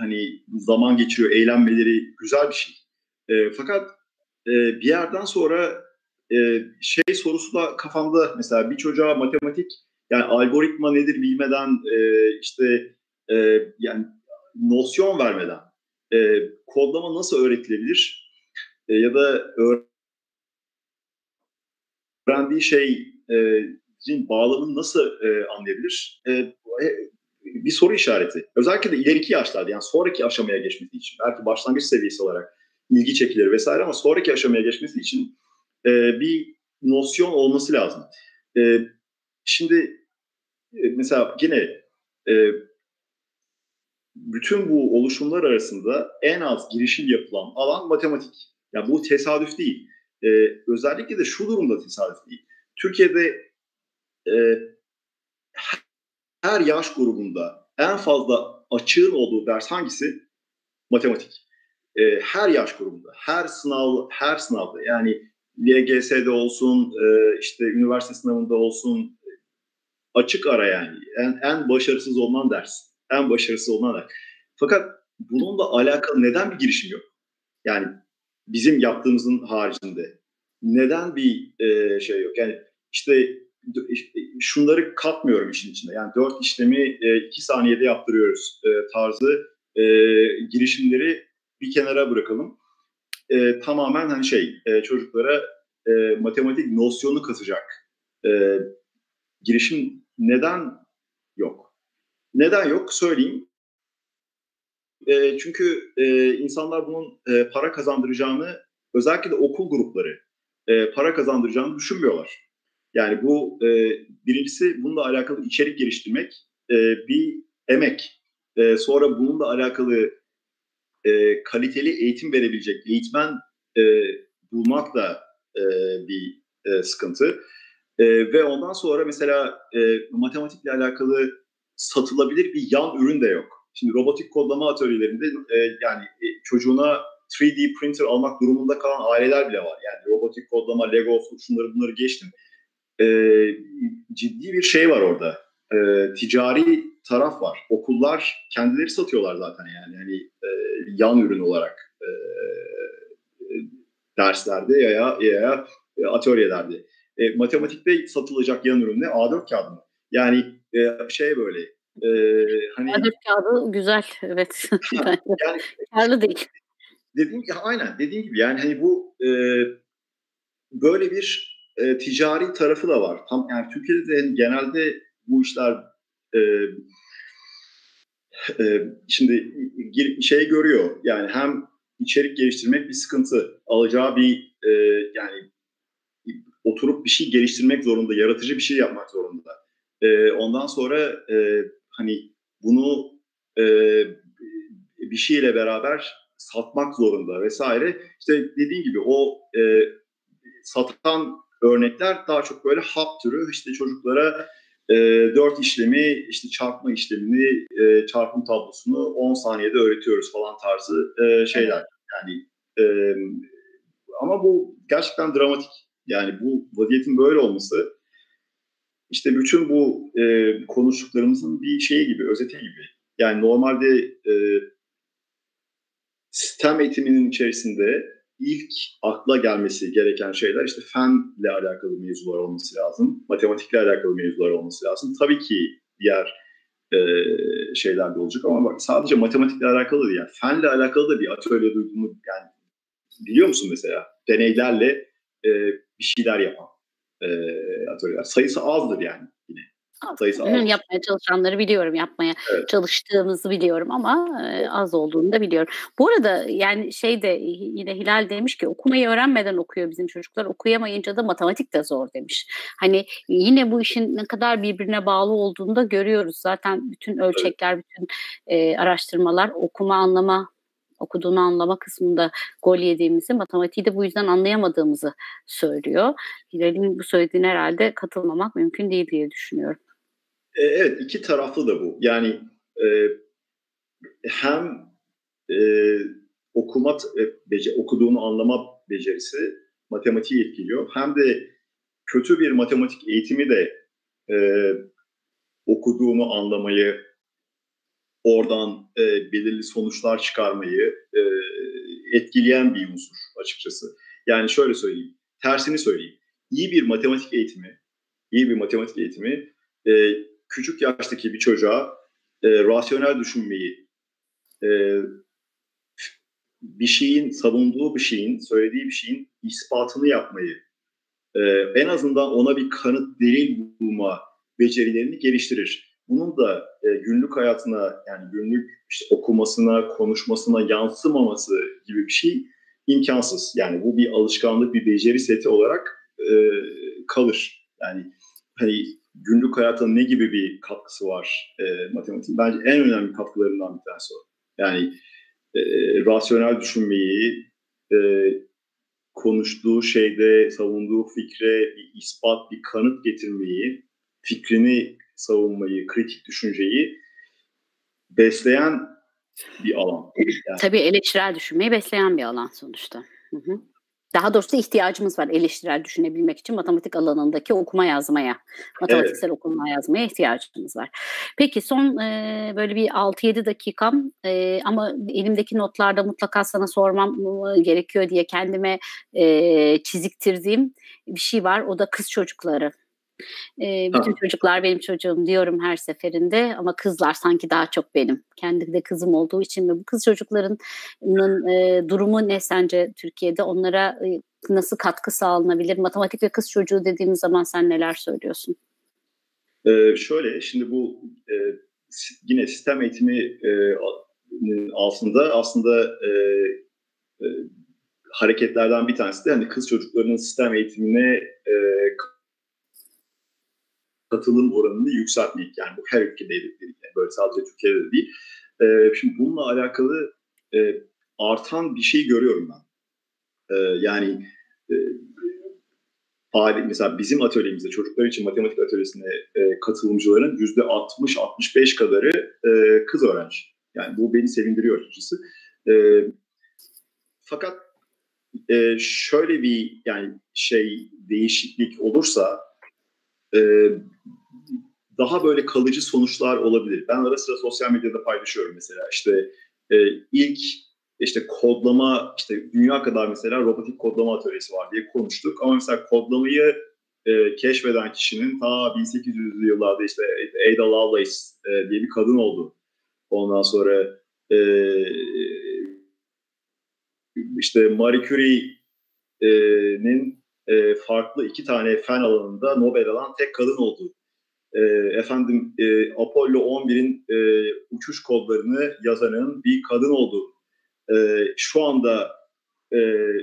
C: hani zaman geçiriyor eğlenmeleri güzel bir şey. E, fakat e, bir yerden sonra e, şey sorusu da kafamda mesela bir çocuğa matematik yani algoritma nedir bilmeden e, işte e, yani nosyon vermeden e, kodlama nasıl öğretilebilir e, ya da öğrendiği şey e, bağlamını nasıl e, anlayabilir? E, bir soru işareti. Özellikle de ileriki yaşlarda yani sonraki aşamaya geçmesi için. Belki başlangıç seviyesi olarak ilgi çekilir vesaire ama sonraki aşamaya geçmesi için bir nosyon olması lazım. Şimdi mesela yine bütün bu oluşumlar arasında en az girişim yapılan alan matematik. Yani bu tesadüf değil. E, özellikle de şu durumda tesadüf değil. Türkiye'de e, her yaş grubunda en fazla açığın olduğu ders hangisi? Matematik. E, her yaş grubunda, her sınav, her sınavda yani LGS'de olsun, e, işte üniversite sınavında olsun açık ara yani en, en başarısız olan ders, en başarısız olan ders. Fakat bununla alakalı neden bir girişim yok? Yani bizim yaptığımızın haricinde neden bir e, şey yok? Yani işte şunları katmıyorum işin içinde. Yani dört işlemi e, iki saniyede yaptırıyoruz e, tarzı e, girişimleri bir kenara bırakalım. E, tamamen hani şey e, çocuklara e, matematik nosyonu katacak e, girişim neden yok? Neden yok? Söyleyeyim. E, çünkü e, insanlar bunun e, para kazandıracağını özellikle de okul grupları e, para kazandıracağını düşünmüyorlar. Yani bu e, birincisi bununla alakalı içerik geliştirmek e, bir emek. E, sonra bununla alakalı e, kaliteli eğitim verebilecek eğitmen e, bulmak da e, bir e, sıkıntı. E, ve ondan sonra mesela e, matematikle alakalı satılabilir bir yan ürün de yok. Şimdi robotik kodlama atölyelerinde e, yani e, çocuğuna 3D printer almak durumunda kalan aileler bile var. Yani robotik kodlama, Lego, şunları bunları geçtim. E, ciddi bir şey var orada. E, ticari taraf var. Okullar kendileri satıyorlar zaten yani. yani e, yan ürün olarak e, derslerde ya ya, ya e, atölyelerde. E, matematikte satılacak yan ürün ne? A4 kağıdı mı? Yani e, şey böyle e,
A: hani A4 kağıdı güzel evet. yani karlı değil.
C: Dediğim gibi aynen dediğim gibi yani hani bu e, böyle bir e, ticari tarafı da var. Tam yani Türkiye'de de genelde bu işler e, e, şimdi şey görüyor yani hem içerik geliştirmek bir sıkıntı alacağı bir e, yani oturup bir şey geliştirmek zorunda yaratıcı bir şey yapmak zorunda e, ondan sonra e, hani bunu e, bir şeyle beraber satmak zorunda vesaire işte dediğim gibi o e, satan örnekler daha çok böyle hap türü işte çocuklara e, 4 işlemi işte çarpma işlemini e, çarpım tablosunu 10 saniyede öğretiyoruz falan tarzı e, şeyler. Yani e, ama bu gerçekten dramatik. Yani bu vaziyetin böyle olması işte bütün bu e, konuştuklarımızın bir şeyi gibi, özeti gibi. Yani normalde e, sistem eğitiminin içerisinde ilk akla gelmesi gereken şeyler işte fenle alakalı mevzular olması lazım, matematikle alakalı mevzular olması lazım. Tabii ki diğer e, şeyler de olacak ama bak sadece matematikle alakalı değil. Yani fenle alakalı da bir atölye duyduğumu yani biliyor musun mesela deneylerle e, bir şeyler yapan e, atölyeler. Sayısı azdır yani yine
A: sayısı az. Yapmaya çalışanları biliyorum, yapmaya evet. çalıştığımızı biliyorum ama az olduğunu da biliyorum. Bu arada yani şey de yine Hilal demiş ki okumayı öğrenmeden okuyor bizim çocuklar. Okuyamayınca da matematik de zor demiş. Hani yine bu işin ne kadar birbirine bağlı olduğunu da görüyoruz. Zaten bütün ölçekler, evet. bütün e, araştırmalar okuma, anlama okuduğunu anlama kısmında gol yediğimizi, matematiği de bu yüzden anlayamadığımızı söylüyor. Hilal'in bu söylediğine herhalde katılmamak mümkün değil diye düşünüyorum.
C: E, evet iki taraflı da bu. Yani e, hem e, okuma e, bece, okuduğunu anlama becerisi matematiği etkiliyor. Hem de kötü bir matematik eğitimi de e, okuduğunu anlamayı, oradan e, belirli sonuçlar çıkarmayı e, etkileyen bir unsur açıkçası. Yani şöyle söyleyeyim, tersini söyleyeyim. İyi bir matematik eğitimi, iyi bir matematik eğitimi e, küçük yaştaki bir çocuğa e, rasyonel düşünmeyi, e, bir şeyin, savunduğu bir şeyin, söylediği bir şeyin ispatını yapmayı, e, en azından ona bir kanıt, delil bulma becerilerini geliştirir. Bunun da e, günlük hayatına, yani günlük işte okumasına, konuşmasına yansımaması gibi bir şey imkansız. Yani bu bir alışkanlık, bir beceri seti olarak e, kalır. Yani hani günlük hayata ne gibi bir katkısı var e, matematiğin? Bence en önemli katkılarından bir tanesi o. Yani e, rasyonel düşünmeyi, e, konuştuğu şeyde savunduğu fikre bir ispat, bir kanıt getirmeyi, fikrini savunmayı, kritik düşünceyi besleyen bir alan.
A: Yani. Tabii eleştirel düşünmeyi besleyen bir alan sonuçta. Hı hı daha doğrusu ihtiyacımız var eleştirel düşünebilmek için matematik alanındaki okuma yazmaya, matematiksel evet. okuma yazmaya ihtiyacımız var. Peki son e, böyle bir 6-7 dakikam e, ama elimdeki notlarda mutlaka sana sormam gerekiyor diye kendime e, çiziktirdiğim bir şey var. O da kız çocukları. E, bütün ha. çocuklar benim çocuğum diyorum her seferinde ama kızlar sanki daha çok benim. Kendi de kızım olduğu için ve bu kız çocuklarının e, durumu ne sence Türkiye'de? Onlara e, nasıl katkı sağlanabilir? Matematik ve kız çocuğu dediğimiz zaman sen neler söylüyorsun?
C: Ee, şöyle şimdi bu e, yine sistem eğitimi e, altında aslında e, e, hareketlerden bir tanesi de hani kız çocuklarının sistem eğitimine katılım oranını yükseltmek. Yani bu her ülkede dedik. Yani böyle sadece Türkiye'de de değil. E, şimdi bununla alakalı e, artan bir şey görüyorum ben. E, yani e, mesela bizim atölyemizde çocuklar için matematik atölyesine e, katılımcıların yüzde 60-65 kadarı e, kız öğrenci. Yani bu beni sevindiriyor açıkçası. E, fakat e, şöyle bir yani şey değişiklik olursa e, daha böyle kalıcı sonuçlar olabilir. Ben ara sıra sosyal medyada paylaşıyorum mesela işte e, ilk işte kodlama işte dünya kadar mesela robotik kodlama atölyesi var diye konuştuk ama mesela kodlamayı e, keşfeden kişinin ta 1800'lü yıllarda işte Ada Lovelace e, diye bir kadın oldu. Ondan sonra e, işte Marie Curie'nin e, farklı iki tane fen alanında Nobel alan tek kadın oldu. E, efendim e, Apollo 11'in e, uçuş kodlarını yazanın bir kadın oldu. E, şu anda e,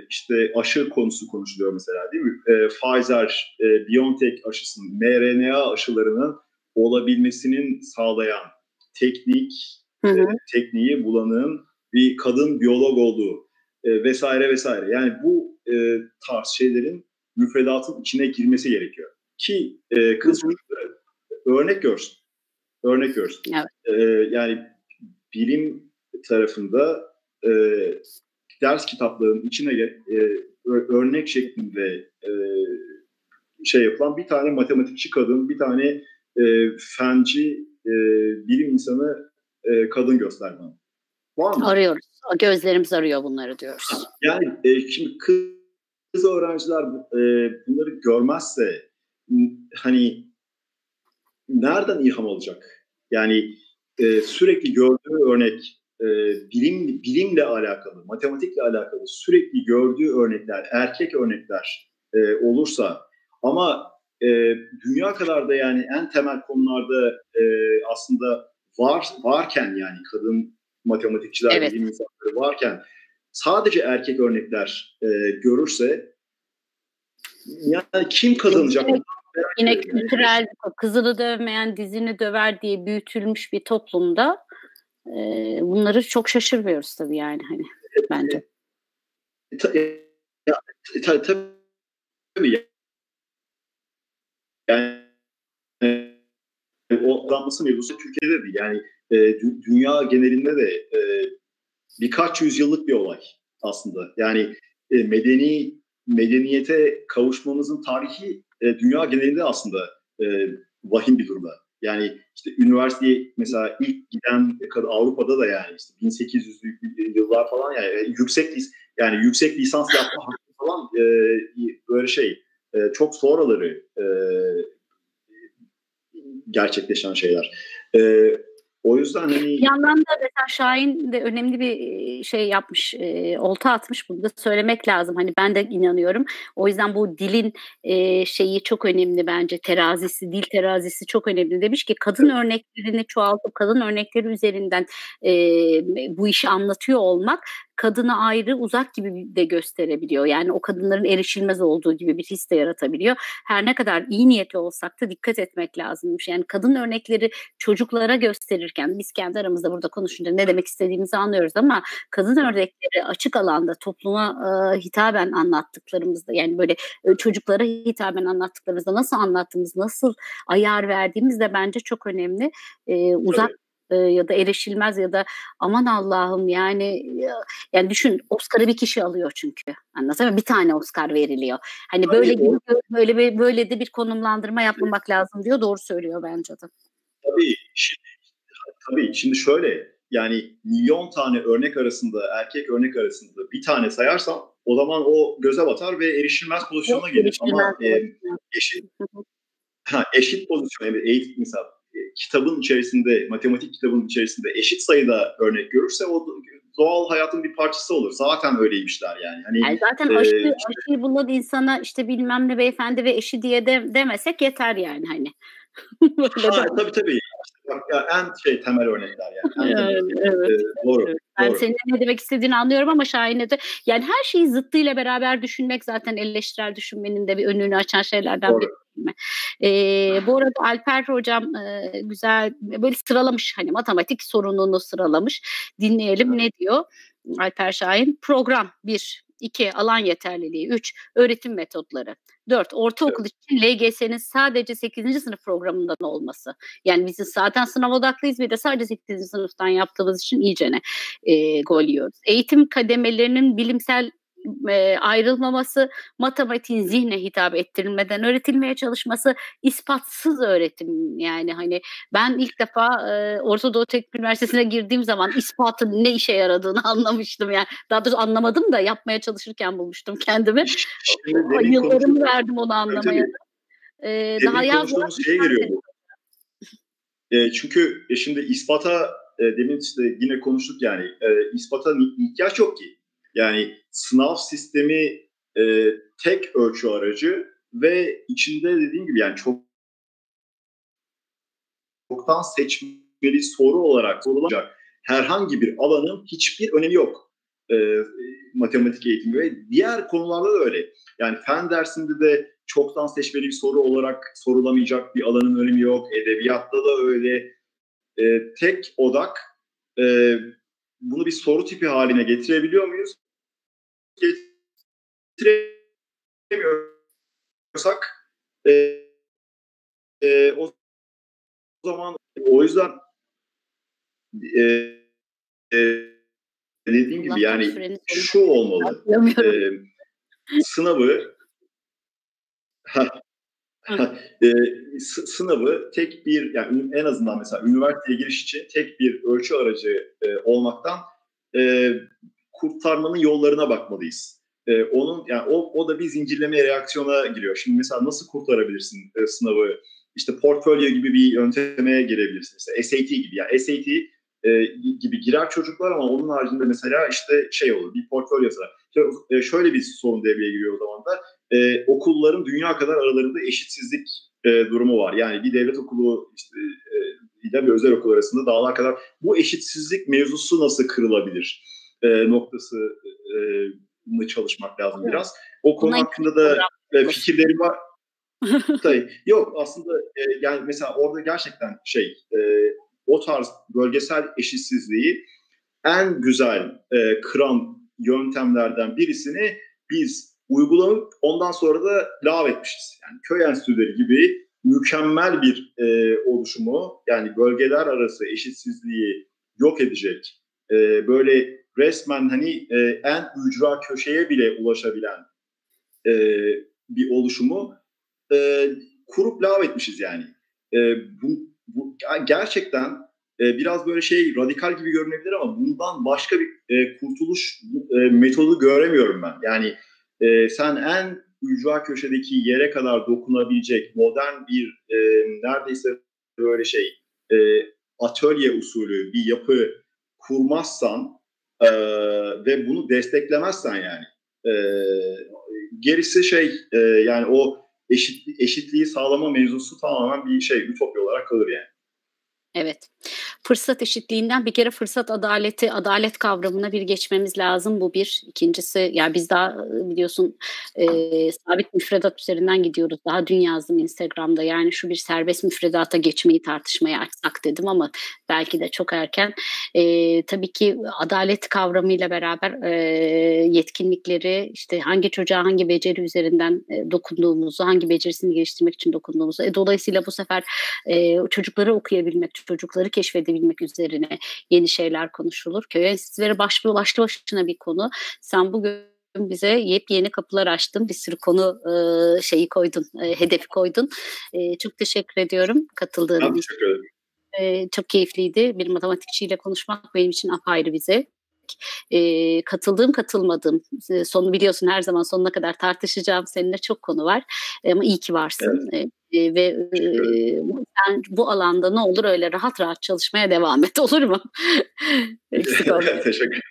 C: işte aşı konusu konuşuluyor mesela değil mi? E, Pfizer, e, BioNTech aşısının, mRNA aşılarının olabilmesinin sağlayan teknik, hı hı. E, tekniği bulanın bir kadın biyolog olduğu e, vesaire vesaire. Yani bu e, tarz şeylerin müfredatın içine girmesi gerekiyor. Ki e, kız çocukları örnek görsün. Örnek görsün. Evet. E, yani bilim tarafında e, ders kitaplarının içine e, örnek şeklinde e, şey yapılan bir tane matematikçi kadın, bir tane e, fenci e, bilim insanı e, kadın göster bana.
A: Var mı? Arıyoruz. Gözlerimiz arıyor bunları diyoruz.
C: Yani e, şimdi kız, kız öğrenciler e, bunları görmezse hani nereden ilham olacak? Yani e, sürekli gördüğü örnek e, bilim bilimle alakalı, matematikle alakalı sürekli gördüğü örnekler, erkek örnekler e, olursa ama e, dünya kadar da yani en temel konularda e, aslında var varken yani kadın matematikçiler, evet. bilim insanları varken sadece erkek örnekler e, görürse yani kim kazanacak?
A: Yine, yine kültürel kızını dövmeyen dizini döver diye büyütülmüş bir toplumda e, bunları çok şaşırmıyoruz tabii yani hani bence.
C: Tabii. Yani o damlası mevzusu Türkiye'de de yani e, dünya genelinde de e, birkaç yüzyıllık bir olay aslında. Yani e, medeni medeniyete kavuşmamızın tarihi e, dünya genelinde aslında e, vahim bir durumda. Yani işte üniversiteye mesela ilk giden Avrupa'da da yani işte 1800'lü yıllar falan yani e, yüksek yani yüksek lisans yapma hakkı falan e, böyle şey e, çok sonraları e, gerçekleşen şeyler. E, o yüzden hani...
A: Bir yandan da mesela Şahin de önemli bir şey yapmış, e, olta atmış. Bunu da söylemek lazım. Hani ben de inanıyorum. O yüzden bu dilin e, şeyi çok önemli bence. Terazisi, dil terazisi çok önemli. Demiş ki kadın örneklerini çoğaltıp kadın örnekleri üzerinden e, bu işi anlatıyor olmak kadını ayrı uzak gibi de gösterebiliyor. Yani o kadınların erişilmez olduğu gibi bir his de yaratabiliyor. Her ne kadar iyi niyetli olsak da dikkat etmek lazımmış. Yani kadın örnekleri çocuklara gösterirken biz kendi aramızda burada konuşunca ne demek istediğimizi anlıyoruz ama kadın örnekleri açık alanda topluma e, hitaben anlattıklarımızda yani böyle e, çocuklara hitaben anlattıklarımızda nasıl anlattığımız, nasıl ayar verdiğimiz de bence çok önemli. E, uzak e, ya da erişilmez ya da aman Allah'ım yani yani düşün Oscar'ı bir kişi alıyor çünkü. Anlatabiliyor muyum? Bir tane Oscar veriliyor. Hani böyle gibi böyle bir böyle de bir konumlandırma yapmamak lazım diyor. Doğru söylüyor bence de.
C: Tabii şimdi, tabii şimdi şöyle yani milyon tane örnek arasında erkek örnek arasında bir tane sayarsam o zaman o göze batar ve erişilmez pozisyona gelir. Ama e, eşit ha, eşit pozisyon yani eğitim mesela kitabın içerisinde, matematik kitabın içerisinde eşit sayıda örnek görürse o doğal hayatın bir parçası olur. Zaten öyleymişler yani. Hani,
A: yani zaten e, aşı, işte, aşıyı bulan insana işte bilmem ne beyefendi ve eşi diye de demesek yeter yani hani.
C: ha, tabii tabii. Bak, ya, en şey temel örnekler yani. En
A: evet, evet. Ee, doğru. Evet. Ben doğru. senin ne demek istediğini anlıyorum ama Şahin'e de yani her şeyi zıttıyla beraber düşünmek zaten eleştirel düşünmenin de bir önünü açan şeylerden doğru. biri mi? E, bu arada Alper hocam e, güzel böyle sıralamış hani matematik sorununu sıralamış. Dinleyelim ne diyor? Alper Şahin. Program bir, iki alan yeterliliği, üç öğretim metotları, dört ortaokul için LGS'nin sadece 8. sınıf programından olması. Yani biz zaten sınav odaklıyız bir de sadece 8. sınıftan yaptığımız için iyicene e, gol yiyoruz. Eğitim kademelerinin bilimsel e, ayrılmaması, matematiğin zihne hitap ettirilmeden öğretilmeye çalışması, ispatsız öğretim yani hani ben ilk defa e, Orta Doğu Teknik Üniversitesi'ne girdiğim zaman ispatın ne işe yaradığını anlamıştım yani. Daha doğrusu anlamadım da yapmaya çalışırken bulmuştum kendimi. Şimdi Yıllarımı verdim onu anlamaya.
C: Ee, daha yazmadan şeye giriyor bu. E, çünkü e, şimdi ispata e, demin işte yine konuştuk yani e, ispata ihtiyaç yok ki. Yani sınav sistemi e, tek ölçü aracı ve içinde dediğim gibi yani çok çoktan seçmeli soru olarak sorulacak herhangi bir alanın hiçbir önemi yok e, matematik eğitimi ve diğer konularda da öyle. Yani fen dersinde de çoktan seçmeli bir soru olarak sorulamayacak bir alanın önemi yok. Edebiyatta da öyle. E, tek odak e, bunu bir soru tipi haline getirebiliyor muyuz? Getiremiyorsak e, e, o zaman o yüzden e, e, dediğim gibi yani şu olmalı. E, sınavı e, sınavı tek bir yani en azından mesela üniversiteye giriş için tek bir ölçü aracı e, olmaktan e, kurtarmanın yollarına bakmalıyız. E, onun yani o, o da bir zincirleme reaksiyona giriyor. Şimdi mesela nasıl kurtarabilirsin e, sınavı? İşte portfolyo gibi bir yönteme girebilirsin. Mesela SAT gibi. Yani SAT e, gibi girer çocuklar ama onun haricinde mesela işte şey olur bir portfolyo sıra. E, şöyle bir sorun devreye giriyor o zaman da e, okulların dünya kadar aralarında eşitsizlik e, durumu var. Yani bir devlet okulu işte e, bir özel okul arasında dağlar kadar bu eşitsizlik mevzusu nasıl kırılabilir? E, noktası e, mı çalışmak lazım evet. biraz. O konu Buna hakkında da e, fikirleri var. Tabii. Yok aslında e, yani mesela orada gerçekten şey e, o tarz bölgesel eşitsizliği en güzel e, kıran yöntemlerden birisini biz uygulayıp ondan sonra da lav etmişiz. Yani köy enstitüleri gibi mükemmel bir e, oluşumu yani bölgeler arası eşitsizliği yok edecek e, böyle resmen hani e, en ücra köşeye bile ulaşabilen e, bir oluşumu e, kurup lav etmişiz yani. E, bu, bu gerçekten e, biraz böyle şey radikal gibi görünebilir ama bundan başka bir e, kurtuluş e, metodu göremiyorum ben. Yani e, sen en ücra köşedeki yere kadar dokunabilecek modern bir e, neredeyse böyle şey e, atölye usulü bir yapı kurmazsan e, ve bunu desteklemezsen yani e, gerisi şey e, yani o eşit, eşitliği sağlama mevzusu tamamen bir şey ütopya olarak kalır yani.
A: Evet. Fırsat eşitliğinden bir kere fırsat adaleti, adalet kavramına bir geçmemiz lazım. Bu bir. İkincisi yani biz daha biliyorsun e, sabit müfredat üzerinden gidiyoruz. Daha dün yazdım Instagram'da. Yani şu bir serbest müfredata geçmeyi tartışmaya açsak dedim ama belki de çok erken. E, tabii ki adalet kavramıyla beraber e, yetkinlikleri işte hangi çocuğa hangi beceri üzerinden e, dokunduğumuzu, hangi becerisini geliştirmek için dokunduğumuzu. E, dolayısıyla bu sefer e, çocukları okuyabilmek, çocukları keşfedebilmek üzerine yeni şeyler konuşulur. Köy enstitüleri başlı başlı başına bir konu. Sen bugün bize yepyeni kapılar açtın. Bir sürü konu e, şeyi koydun, e, hedefi koydun. E, çok teşekkür ediyorum katıldığın için. Teşekkür ederim. E, çok keyifliydi. Bir matematikçiyle konuşmak benim için apayrı bir zevk. E, katıldığım katılmadığım e, sonu biliyorsun her zaman sonuna kadar tartışacağım seninle çok konu var e, ama iyi ki varsın. Evet. E, ve e, sen bu alanda ne olur öyle rahat rahat çalışmaya devam et olur mu?
C: Teşekkür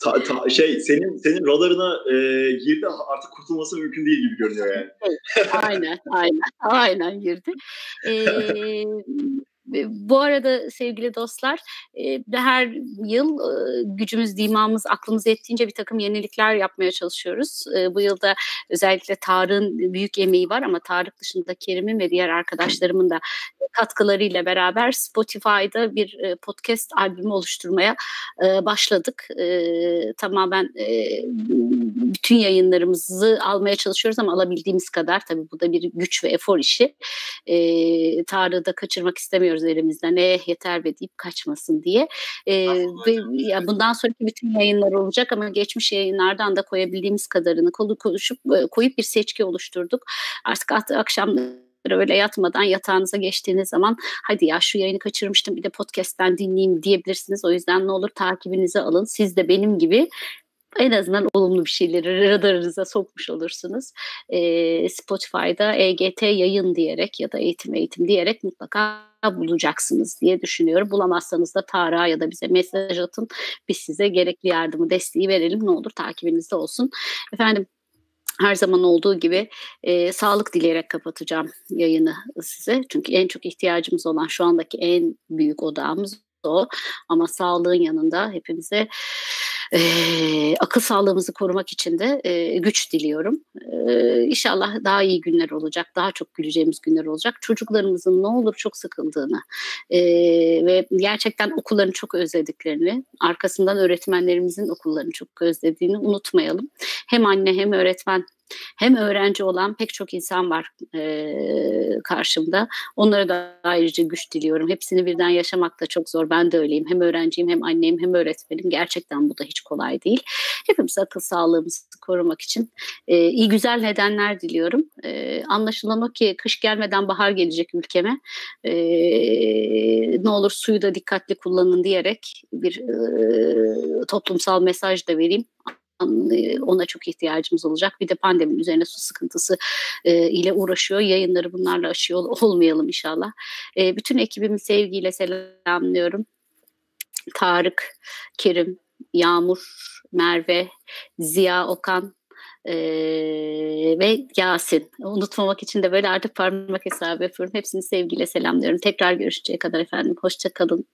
C: ta, ta, şey senin senin radarına e, girdi artık kurtulması mümkün değil gibi görünüyor yani.
A: aynen aynen aynen girdi. Ee, bu arada sevgili dostlar e, her yıl e, gücümüz, dimağımız, aklımız ettiğince bir takım yenilikler yapmaya çalışıyoruz. E, bu yılda özellikle Tarık'ın büyük emeği var ama Tarık dışında Kerim'in ve diğer arkadaşlarımın da katkılarıyla beraber Spotify'da bir podcast albümü oluşturmaya başladık. Tamamen bütün yayınlarımızı almaya çalışıyoruz ama alabildiğimiz kadar tabii bu da bir güç ve efor işi. Tarık'ı da kaçırmak istemiyoruz elimizden. E yeter be deyip kaçmasın diye. ve ya bundan sonraki bütün yayınlar olacak ama geçmiş yayınlardan da koyabildiğimiz kadarını kolu konuşup koyup bir seçki oluşturduk. Artık akşam öyle yatmadan yatağınıza geçtiğiniz zaman hadi ya şu yayını kaçırmıştım bir de podcast'ten dinleyeyim diyebilirsiniz. O yüzden ne olur takibinizi alın. Siz de benim gibi en azından olumlu bir şeyleri radarınıza sokmuş olursunuz. E, Spotify'da EGT yayın diyerek ya da eğitim eğitim diyerek mutlaka bulacaksınız diye düşünüyorum. Bulamazsanız da Tara ya da bize mesaj atın. Biz size gerekli yardımı, desteği verelim. Ne olur takibinizde olsun. Efendim her zaman olduğu gibi e, sağlık dileyerek kapatacağım yayını size. Çünkü en çok ihtiyacımız olan şu andaki en büyük odağımız o. Ama sağlığın yanında hepimize e, akıl sağlığımızı korumak için de e, güç diliyorum. E, inşallah daha iyi günler olacak, daha çok güleceğimiz günler olacak. Çocuklarımızın ne olur çok sıkıldığını e, ve gerçekten okullarını çok özlediklerini, arkasından öğretmenlerimizin okullarını çok özlediğini unutmayalım. Hem anne hem öğretmen hem öğrenci olan pek çok insan var e, karşımda. Onlara da ayrıca güç diliyorum. Hepsini birden yaşamak da çok zor. Ben de öyleyim. Hem öğrenciyim hem annem hem öğretmenim. Gerçekten bu da hiç kolay değil. Hepimiz akıl sağlığımızı korumak için e, iyi güzel nedenler diliyorum. E, anlaşılan o ki kış gelmeden bahar gelecek ülkeme. E, ne olur suyu da dikkatli kullanın diyerek bir e, toplumsal mesaj da vereyim ona çok ihtiyacımız olacak. Bir de pandeminin üzerine su sıkıntısı e, ile uğraşıyor. Yayınları bunlarla aşıyor olmayalım inşallah. E, bütün ekibimi sevgiyle selamlıyorum. Tarık, Kerim, Yağmur, Merve, Ziya Okan, ee, ve Yasin. Unutmamak için de böyle artık parmak hesabı yapıyorum. Hepsini sevgiyle selamlıyorum. Tekrar görüşeceğe kadar efendim. Hoşçakalın.